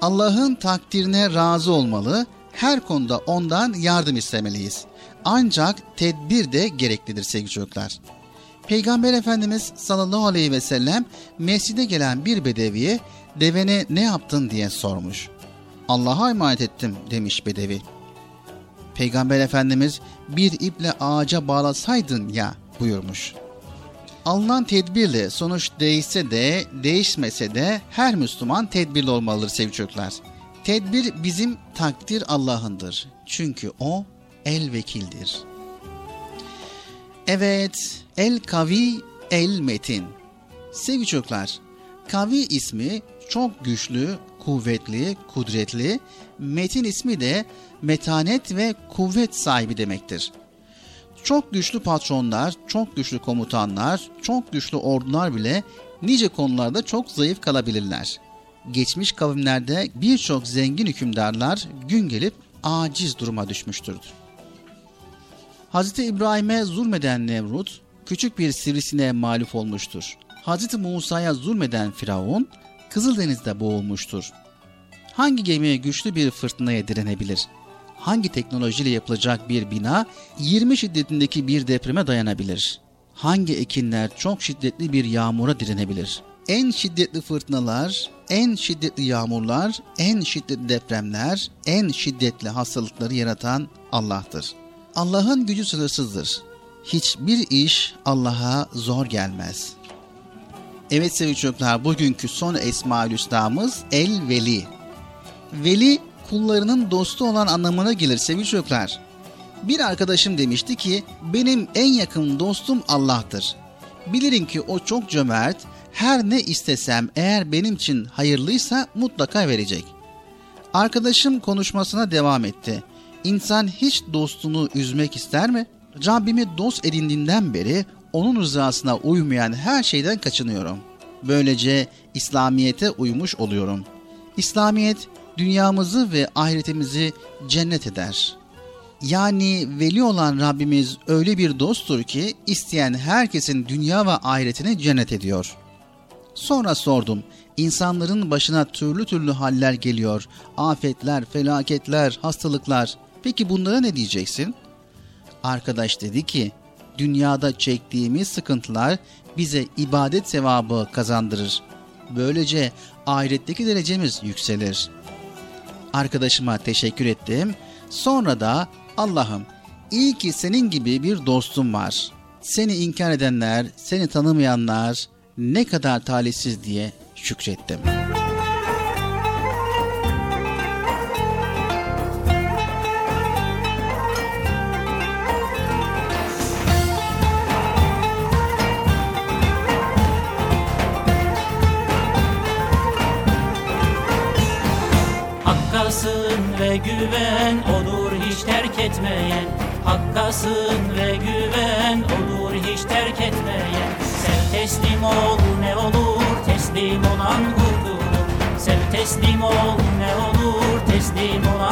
Allah'ın takdirine razı olmalı, her konuda ondan yardım istemeliyiz. Ancak tedbir de gereklidir sevgili çocuklar. Peygamber Efendimiz sallallahu aleyhi ve sellem mescide gelen bir bedeviye devene ne yaptın diye sormuş. Allah'a emanet ettim demiş bedevi. Peygamber Efendimiz bir iple ağaca bağlasaydın ya buyurmuş. Alınan tedbirle sonuç değişse de değişmese de her Müslüman tedbirli olmalıdır sevgili çocuklar. Tedbir bizim takdir Allah'ındır. Çünkü o el vekildir. Evet, el kavi, el metin. Sevgili çocuklar, kavi ismi çok güçlü, kuvvetli, kudretli, metin ismi de metanet ve kuvvet sahibi demektir. Çok güçlü patronlar, çok güçlü komutanlar, çok güçlü ordular bile nice konularda çok zayıf kalabilirler. Geçmiş kavimlerde birçok zengin hükümdarlar gün gelip aciz duruma düşmüştür. Hz. İbrahim'e zulmeden Nemrut, küçük bir sivrisineğe mağlup olmuştur. Hz. Musa'ya zulmeden Firavun, Kızıldeniz'de boğulmuştur. Hangi gemi güçlü bir fırtınaya direnebilir? Hangi teknolojiyle yapılacak bir bina 20 şiddetindeki bir depreme dayanabilir? Hangi ekinler çok şiddetli bir yağmura direnebilir? En şiddetli fırtınalar, en şiddetli yağmurlar, en şiddetli depremler, en şiddetli hastalıkları yaratan Allah'tır. Allah'ın gücü sınırsızdır. Hiçbir iş Allah'a zor gelmez. Evet sevgili çocuklar bugünkü son Esma-ül Hüsna'mız El Veli. Veli kullarının dostu olan anlamına gelir sevgili çocuklar. Bir arkadaşım demişti ki benim en yakın dostum Allah'tır. Bilirim ki o çok cömert, her ne istesem eğer benim için hayırlıysa mutlaka verecek. Arkadaşım konuşmasına devam etti. İnsan hiç dostunu üzmek ister mi? Rabbimi dost edindiğinden beri onun rızasına uymayan her şeyden kaçınıyorum. Böylece İslamiyet'e uymuş oluyorum. İslamiyet dünyamızı ve ahiretimizi cennet eder. Yani veli olan Rabbimiz öyle bir dosttur ki isteyen herkesin dünya ve ahiretini cennet ediyor. Sonra sordum. İnsanların başına türlü türlü haller geliyor. Afetler, felaketler, hastalıklar. Peki bunlara ne diyeceksin? Arkadaş dedi ki, dünyada çektiğimiz sıkıntılar bize ibadet sevabı kazandırır. Böylece ahiretteki derecemiz yükselir. Arkadaşıma teşekkür ettim. Sonra da Allah'ım iyi ki senin gibi bir dostum var. Seni inkar edenler, seni tanımayanlar ne kadar talihsiz diye şükrettim.'' Etmeyen Hakkasın ve güven olur hiç terk etmeyen Sev teslim ol ne olur teslim olan kurtulur. Sev teslim ol ne olur teslim olan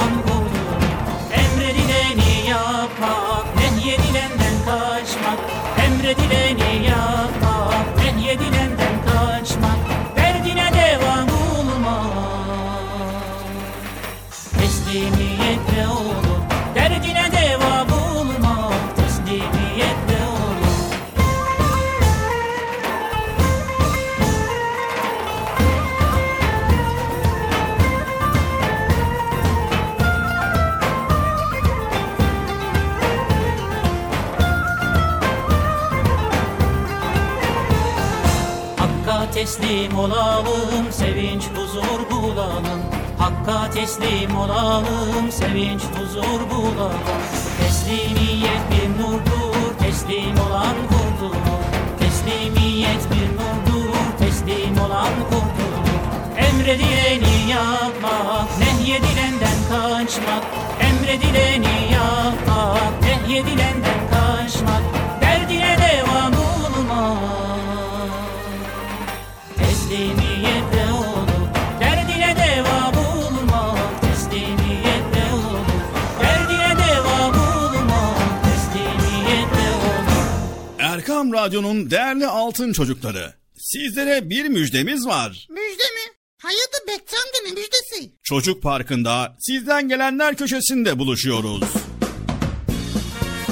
teslim olalım Sevinç huzur bulalım. Hakka teslim olalım Sevinç huzur bulalım. Teslimiyet bir nurdur Teslim olan kurtulur Teslimiyet bir nurdur Teslim olan kurtulur Emredileni yapmak Nehyedilenden kaçmak. Emredileni yapmak Nehyedilenden kaçmak. Derdine devam olmak Teslimiyette olur Derdine devam olmak Teslimiyette olur Derdine devam olmak Teslimiyette olur Erkam Radyo'nun değerli altın çocukları. Sizlere bir müjdemiz var. Müjde mi? Hayırdır Bekçi amca ne müjdesi? Çocuk Parkı'nda sizden gelenler köşesinde buluşuyoruz.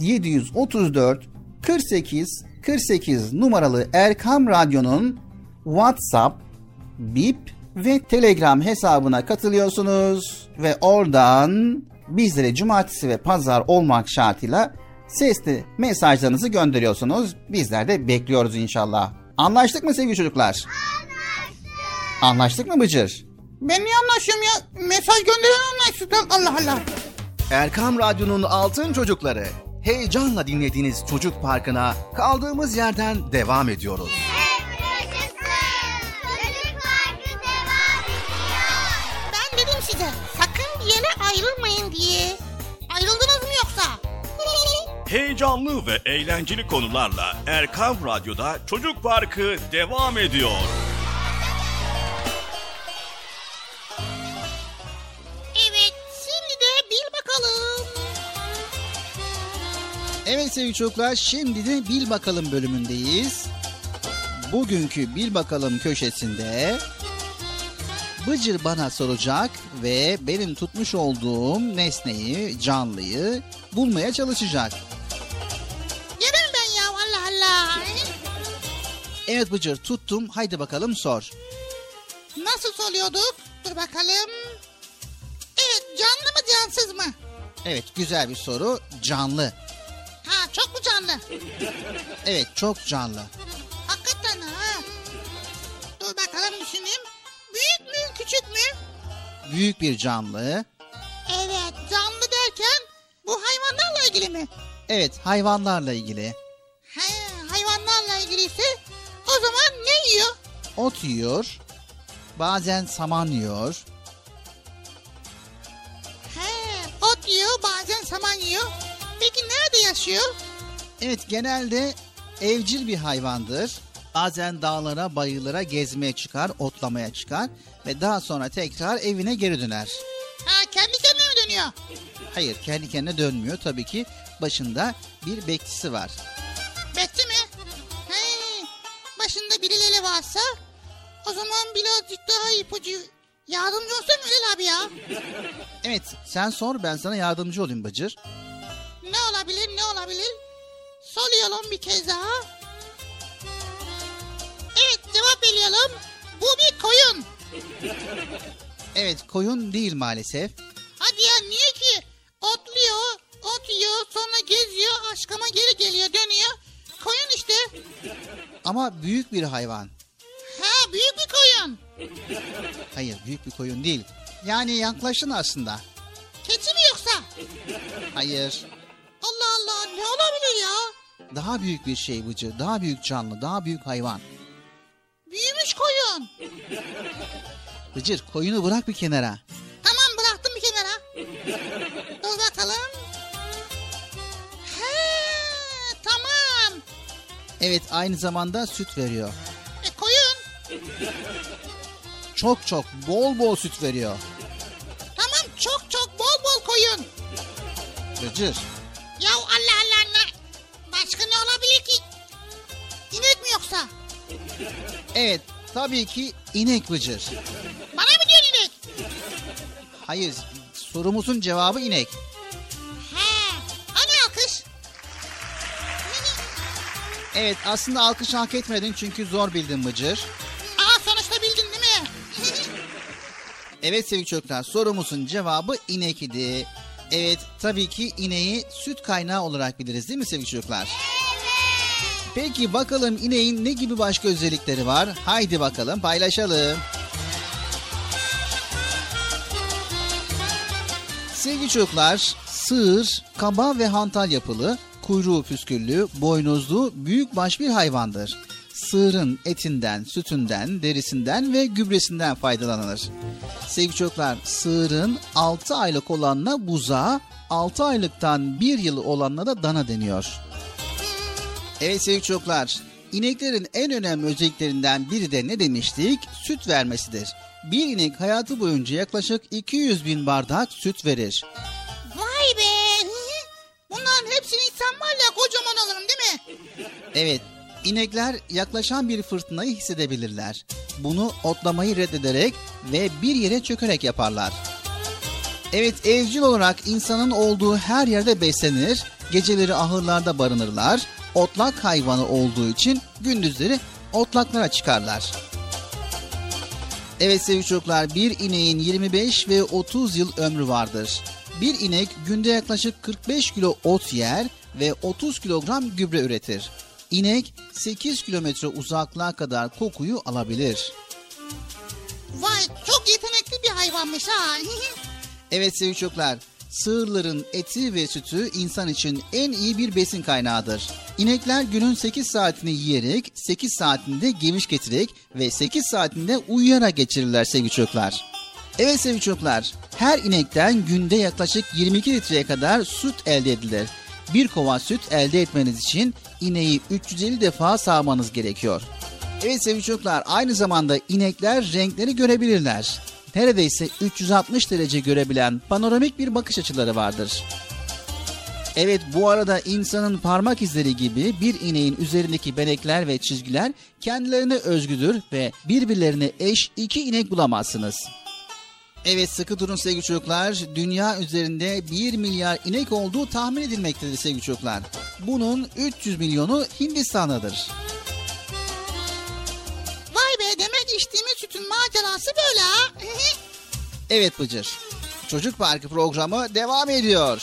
734 48 48 numaralı Erkam Radyo'nun WhatsApp, Bip ve Telegram hesabına katılıyorsunuz ve oradan bizlere cumartesi ve pazar olmak şartıyla sesli mesajlarınızı gönderiyorsunuz. Bizler de bekliyoruz inşallah. Anlaştık mı sevgili çocuklar? Anlaştık. Anlaştık mı Bıcır? Ben niye anlaşıyorum ya? Mesaj gönderen anlaşsın. Allah Allah. Erkam Radyo'nun Altın Çocukları. Heyecanla dinlediğiniz Çocuk Parkı'na kaldığımız yerden devam ediyoruz. Ben dedim size sakın bir yere ayrılmayın diye. Ayrıldınız mı yoksa? Heyecanlı ve eğlenceli konularla Erkam Radyo'da Çocuk Parkı devam ediyor. Sevgili çocuklar şimdi de Bil Bakalım bölümündeyiz. Bugünkü Bil Bakalım köşesinde Bıcır bana soracak ve benim tutmuş olduğum nesneyi, canlıyı bulmaya çalışacak. Yemem ben ya Allah Allah. Evet Bıcır tuttum haydi bakalım sor. Nasıl soluyorduk? Dur bakalım. Evet canlı mı cansız mı? Evet güzel bir soru canlı. Çok mu canlı? Evet çok canlı. Hakikaten ha. Dur bakalım düşüneyim. Büyük mü küçük mü? Büyük bir canlı. Evet canlı derken bu hayvanlarla ilgili mi? Evet hayvanlarla ilgili. He, hayvanlarla ilgiliyse o zaman ne yiyor? Ot yiyor. Bazen saman yiyor. saman yiyor. Peki nerede yaşıyor? Evet genelde evcil bir hayvandır. Bazen dağlara, bayırlara gezmeye çıkar, otlamaya çıkar ve daha sonra tekrar evine geri döner. Ha kendi kendine mi dönüyor? Hayır, kendi kendine dönmüyor. Tabii ki başında bir bekçisi var. Bekçi mi? He, başında birileri varsa o zaman birazcık daha ipucu yardımcı olsun Ünal abi ya. Evet, sen sor ben sana yardımcı olayım Bıcır. Ne olabilir ne olabilir? Soruyorum bir kez daha. Evet cevap veriyorum. Bu bir koyun. Evet, koyun değil maalesef. Hadi ya niye ki? Otluyor, ot yiyor, sonra geziyor, aşkama geri geliyor, dönüyor. Koyun işte. Ama büyük bir hayvan. Ha büyük bir koyun. Hayır, büyük bir koyun değil. Yani yaklaşın aslında. Keçi mi yoksa? Hayır. Allah Allah ne olabilir ya? Daha büyük bir şey Bıcır. Daha büyük canlı, daha büyük hayvan. Büyümüş koyun. Bıcır, koyunu bırak bir kenara. Tamam bıraktım bir kenara. Dur bakalım. He tamam. Evet, aynı zamanda süt veriyor. E koyun. Çok çok, bol bol süt veriyor. Tamam çok çok bol bol koyun. Bıcır. Ya Allah Allah? Başka ne olabilir ki? İnek mi yoksa? Evet, tabii ki inek Bıcır. Bana mı diyorsun inek? Hayır, sorumuzun cevabı inek. He. Hani alkış? Evet, aslında alkış hak etmedin çünkü zor bildin Bıcır. Aa sonuçta bildin değil mi? Evet sevgili çocuklar, sorumuzun cevabı inek idi. Evet, tabii ki ineği süt kaynağı olarak biliriz değil mi sevgili çocuklar? Peki bakalım ineğin ne gibi başka özellikleri var? Haydi bakalım paylaşalım. Sevgili çocuklar, sığır, kaba ve hantal yapılı, kuyruğu püsküllü, boynuzlu, büyükbaş bir hayvandır. Sığırın etinden, sütünden, derisinden ve gübresinden faydalanılır. Sevgili çocuklar, sığırın 6 aylık olanına buza, 6 aylıktan 1 yıl olanına da dana deniyor. Evet sevgili çocuklar, ineklerin en önemli özelliklerinden biri de ne demiştik? Süt vermesidir. Bir inek hayatı boyunca yaklaşık 200 bin bardak süt verir. Vay be. Bunların hepsini insan var ya kocaman alırım değil mi? Evet, inekler yaklaşan bir fırtınayı hissedebilirler. Bunu otlamayı reddederek ve bir yere çökerek yaparlar. Evet, evcil olarak insanın olduğu her yerde beslenir, geceleri ahırlarda barınırlar, otlak hayvanı olduğu için gündüzleri otlaklara çıkarlar. Evet sevgili çocuklar, bir ineğin 25 ve 30 yıl ömrü vardır. Bir inek günde yaklaşık 45 kilo ot yer ve 30 kilogram gübre üretir. İnek 8 kilometre uzaklığa kadar kokuyu alabilir. Vay çok yetenekli bir hayvanmış ha. Evet sevgili çocuklar, sığırların eti ve sütü insan için en iyi bir besin kaynağıdır. İnekler günün 8 saatini yiyerek, 8 saatinde geviş getirerek ve 8 saatinde uyuyarak geçirirler sevgili çocuklar. Evet sevgili çocuklar, her inekten günde yaklaşık 22 litreye kadar süt elde edilir. Bir kova süt elde etmeniz için ineği 350 defa sağmanız gerekiyor. Evet sevgili çocuklar, aynı zamanda inekler renkleri görebilirler. Neredeyse 360 derece görebilen panoramik bir bakış açıları vardır. Evet bu arada insanın parmak izleri gibi bir ineğin üzerindeki benekler ve çizgiler kendilerine özgüdür ve birbirlerine eş iki inek bulamazsınız. Evet sıkı durun sevgili çocuklar. Dünya üzerinde 1 milyar inek olduğu tahmin edilmektedir sevgili çocuklar. Bunun 300 milyonu Hindistan'dadır. Vay be demek içtiğimiz sütün macerası böyle ha. Evet Bıcır. Çocuk Parkı programı devam ediyor.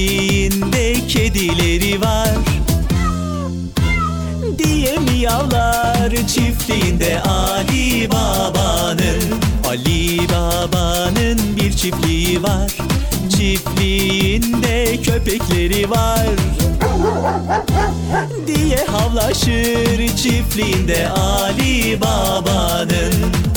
Çiftliğinde kedileri var. Diye miyavlar çiftliğinde Ali Baba'nın Ali Baba'nın bir çiftliği var. Çiftliğinde köpekleri var. Diye havlaşır çiftliğinde Ali Baba'nın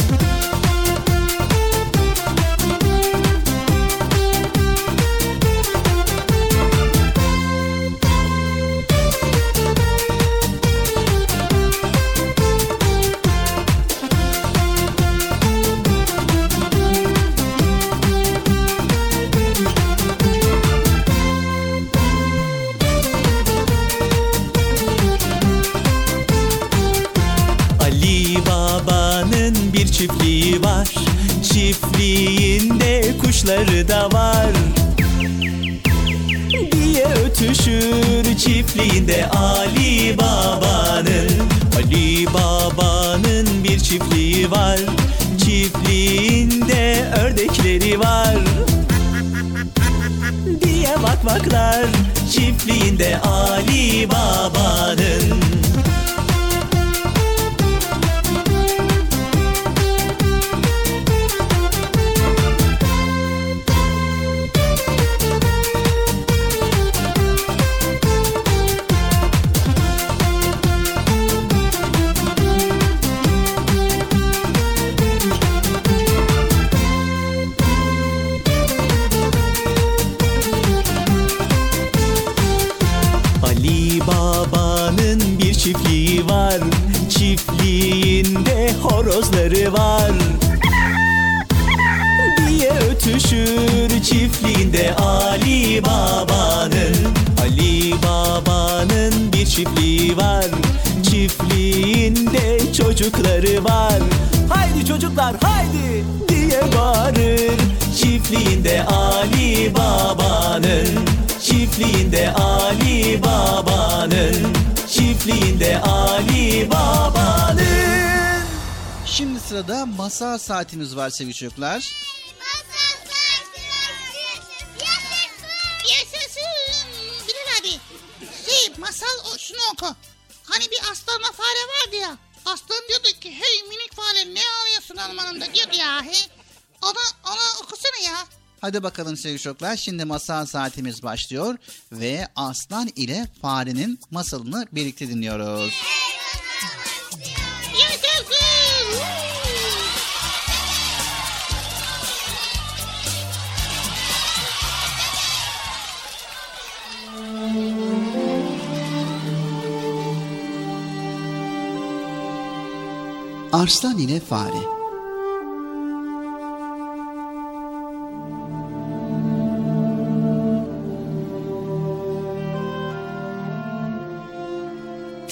kuşları da var. Diye ötüşür çiftliğinde Ali Baba'nın. Ali Baba'nın bir çiftliği var. Çiftliğinde ördekleri var. Diye vakvaklar çiftliğinde Ali Baba'nın çocukları var. Haydi çocuklar haydi diye bağırır. Çiftliğinde Ali Baba'nın Çiftliğinde Ali Baba'nın Çiftliğinde Ali Baba'nın. Şimdi sırada masal saatimiz var sevgili çocuklar. Hadi bakalım sevgili çocuklar. Şimdi masal saatimiz başlıyor ve aslan ile farenin masalını birlikte dinliyoruz. Arslan ile Fare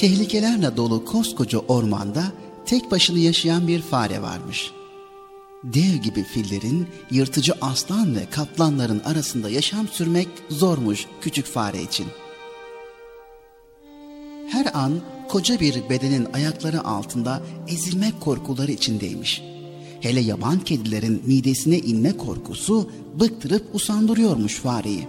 Tehlikelerle dolu koskoca ormanda tek başına yaşayan bir fare varmış. Dev gibi fillerin, yırtıcı aslan ve kaplanların arasında yaşam sürmek zormuş küçük fare için. Her an koca bir bedenin ayakları altında ezilmek korkuları içindeymiş. Hele yaban kedilerin midesine inme korkusu bıktırıp usandırıyormuş fareyi.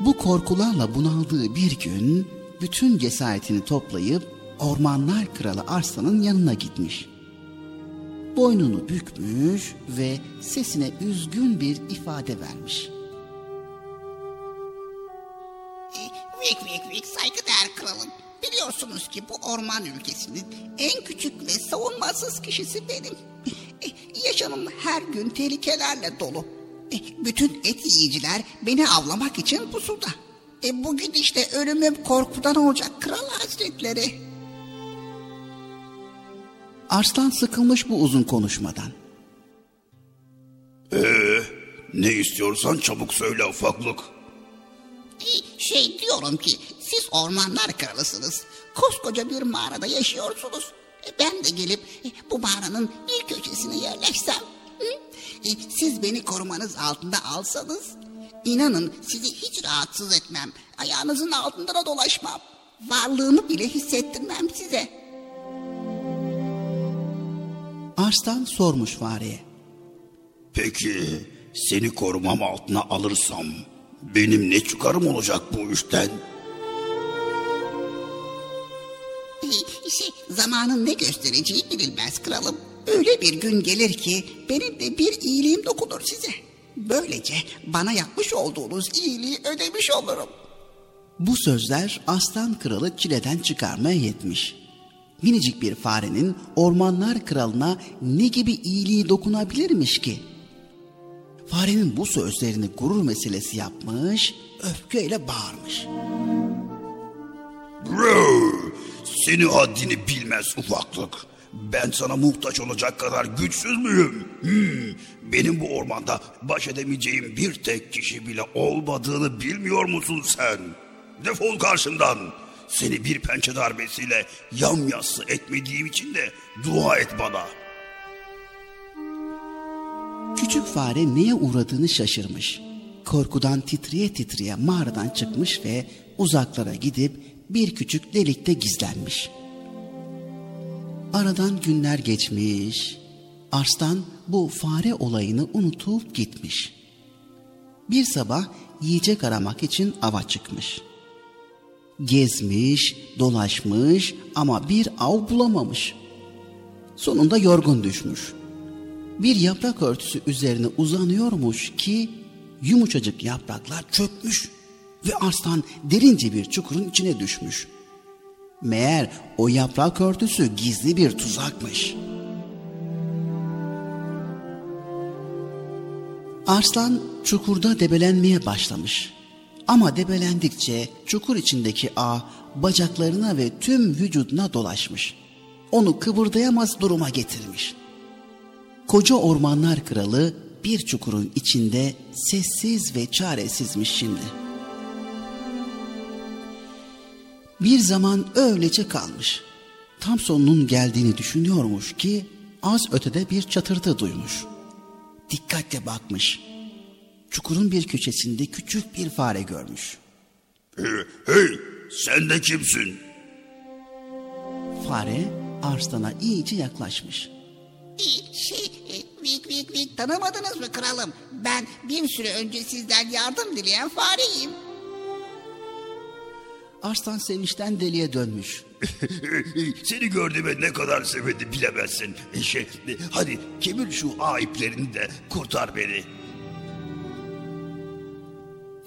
Bu korkularla bunaldığı bir gün bütün cesaretini toplayıp ormanlar kralı Arslan'ın yanına gitmiş. Boynunu bükmüş ve sesine üzgün bir ifade vermiş. E, Vik vik vik saygıdeğer kralım. Biliyorsunuz ki bu orman ülkesinin en küçük ve savunmasız kişisi benim. E, Yaşamım her gün tehlikelerle dolu. E, Bütün et yiyiciler beni avlamak için pusuda. E, bugün işte ölümüm korkudan olacak kral hazretleri. Arslan sıkılmış bu uzun konuşmadan. Ee, ne istiyorsan çabuk söyle ufaklık. E, Şey diyorum ki siz ormanlar kralısınız. Koskoca bir mağarada yaşıyorsunuz. E, Ben de gelip e, bu mağaranın bir köşesine yerleşsem. hı? E, Siz beni korumanız altında alsanız. İnanın sizi hiç rahatsız etmem. Ayağınızın altında da dolaşmam. Varlığımı bile hissettirmem size. Arslan sormuş fareye. Peki seni korumam altına alırsam benim ne çıkarım olacak bu işten? E, Şey, zamanın ne göstereceği bilinmez kralım. Öyle bir gün gelir ki benim de bir iyiliğim dokunur size. Böylece bana yapmış olduğunuz iyiliği ödemiş olurum. Bu sözler aslan kralı çileden çıkarmaya yetmiş. Minicik bir farenin ormanlar kralına ne gibi iyiliği dokunabilirmiş ki? Farenin bu sözlerini gurur meselesi yapmış, öfkeyle bağırmış. Bro, seni haddini bilmez ufaklık. Ben sana muhtaç olacak kadar güçsüz müyüm? Hmm, benim bu ormanda baş edemeyeceğim bir tek kişi bile olmadığını bilmiyor musun sen? Defol karşımdan. Seni bir pençe darbesiyle yamyassı etmediğim için de dua et bana. Küçük fare neye uğradığını şaşırmış. Korkudan titreye titreye mağaradan çıkmış ve uzaklara gidip bir küçük delikte gizlenmiş. Aradan günler geçmiş. Arslan bu fare olayını unutup gitmiş. Bir sabah yiyecek aramak için ava çıkmış. Gezmiş, dolaşmış ama bir av bulamamış. Sonunda yorgun düşmüş. Bir yaprak örtüsü üzerine uzanıyormuş ki yumuşacık yapraklar çökmüş ve arslan derince bir çukurun içine düşmüş. Meğer o yaprak örtüsü gizli bir tuzakmış. Arslan çukurda debelenmeye başlamış. Ama debelendikçe çukur içindeki ağ bacaklarına ve tüm vücuduna dolaşmış. Onu kıvırdayamaz duruma getirmiş. Koca ormanlar kralı bir çukurun içinde sessiz ve çaresizmiş şimdi. Bir zaman öylece kalmış. Tam sonunun geldiğini düşünüyormuş ki az ötede bir çatırtı duymuş. Dikkatle bakmış. Çukurun bir köşesinde küçük bir fare görmüş. Hey, hey sen de kimsin? Fare arslana iyice yaklaşmış. Şey, vik vik vik tanımadınız mı kralım? Ben bir süre önce sizden yardım dileyen fareyim. Arslan sevinçten deliye dönmüş. Seni gördüğüme ne kadar sevindi bilemezsin. E, Şey, e, hadi kemir şu ağ iplerini de kurtar beni.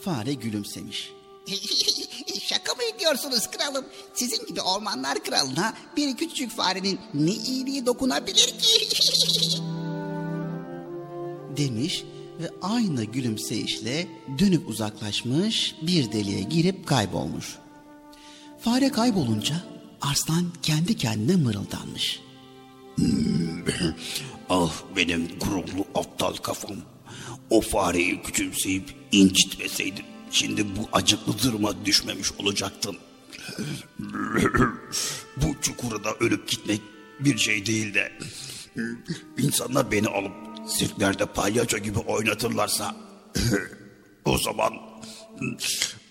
Fare gülümsemiş. Şaka mı ediyorsunuz kralım? Sizin gibi ormanlar kralına bir küçük farenin ne iyiliği dokunabilir ki? demiş ve aynı gülümseyişle dönüp uzaklaşmış bir deliğe girip kaybolmuş. Fare kaybolunca Arslan kendi kendine mırıldanmış. ah benim gururlu aptal kafam. O fareyi küçümseyip incitmeseydim şimdi bu acıklı duruma düşmemiş olacaktım. bu çukurda ölüp gitmek bir şey değil de insanlar beni alıp sirklerde palyaço gibi oynatırlarsa o zaman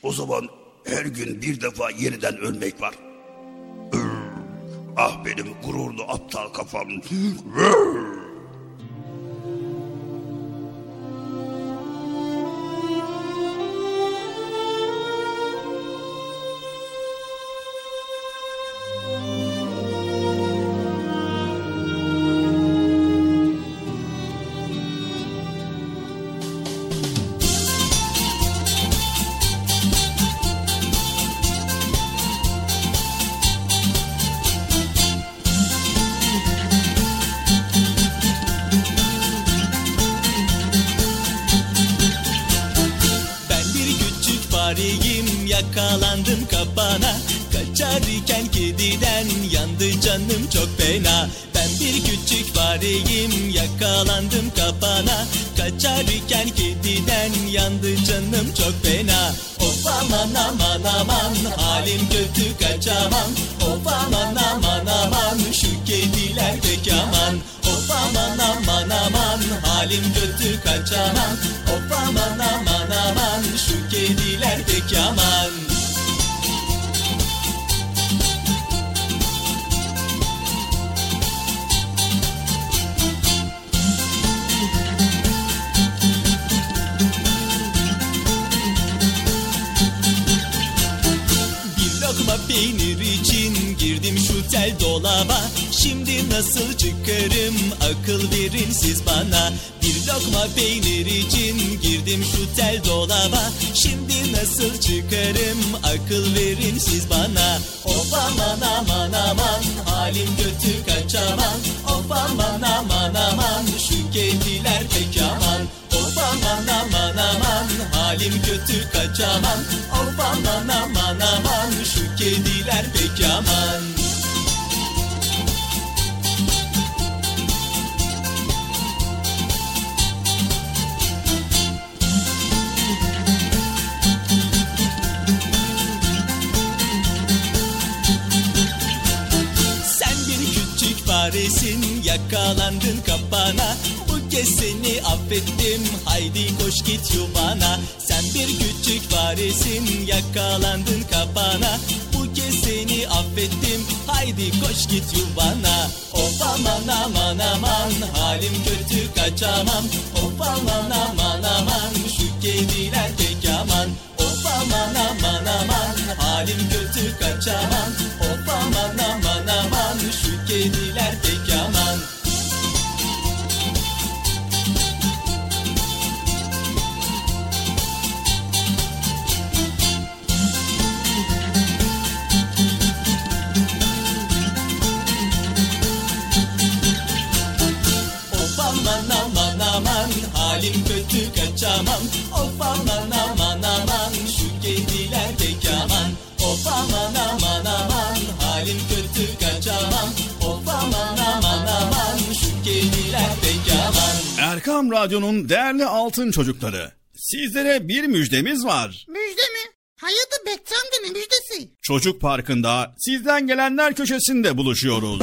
o zaman her gün bir defa yeniden ölmek var. Ah benim gururlu aptal kafam. Kaçamam Of aman aman aman şu kediler pek aman Of aman aman aman halim kötü kaçamam Of aman aman aman şu kediler pek aman Erkam Radyo'nun değerli altın çocukları. Sizlere bir müjdemiz var. Müjde mi? Hayırdır Bekçi amca ne müjdesi? Çocuk Parkı'nda sizden gelenler köşesinde buluşuyoruz.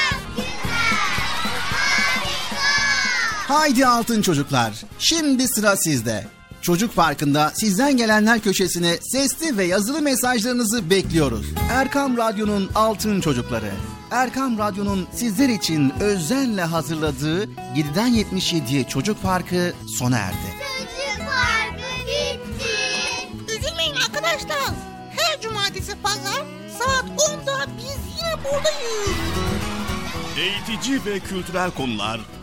Haydi altın çocuklar. Şimdi sıra sizde. Çocuk Parkı'nda sizden gelenler köşesine sesli ve yazılı mesajlarınızı bekliyoruz. Erkam Radyo'nun Altın Çocukları. Erkam Radyo'nun sizler için özenle hazırladığı 7'den 77'ye Çocuk Parkı sona erdi. Çocuk parkı bitti. Üzülmeyin arkadaşlar. Her cumartesi pazar saat 10'da biz yine buradayız. Eğitici ve kültürel konular,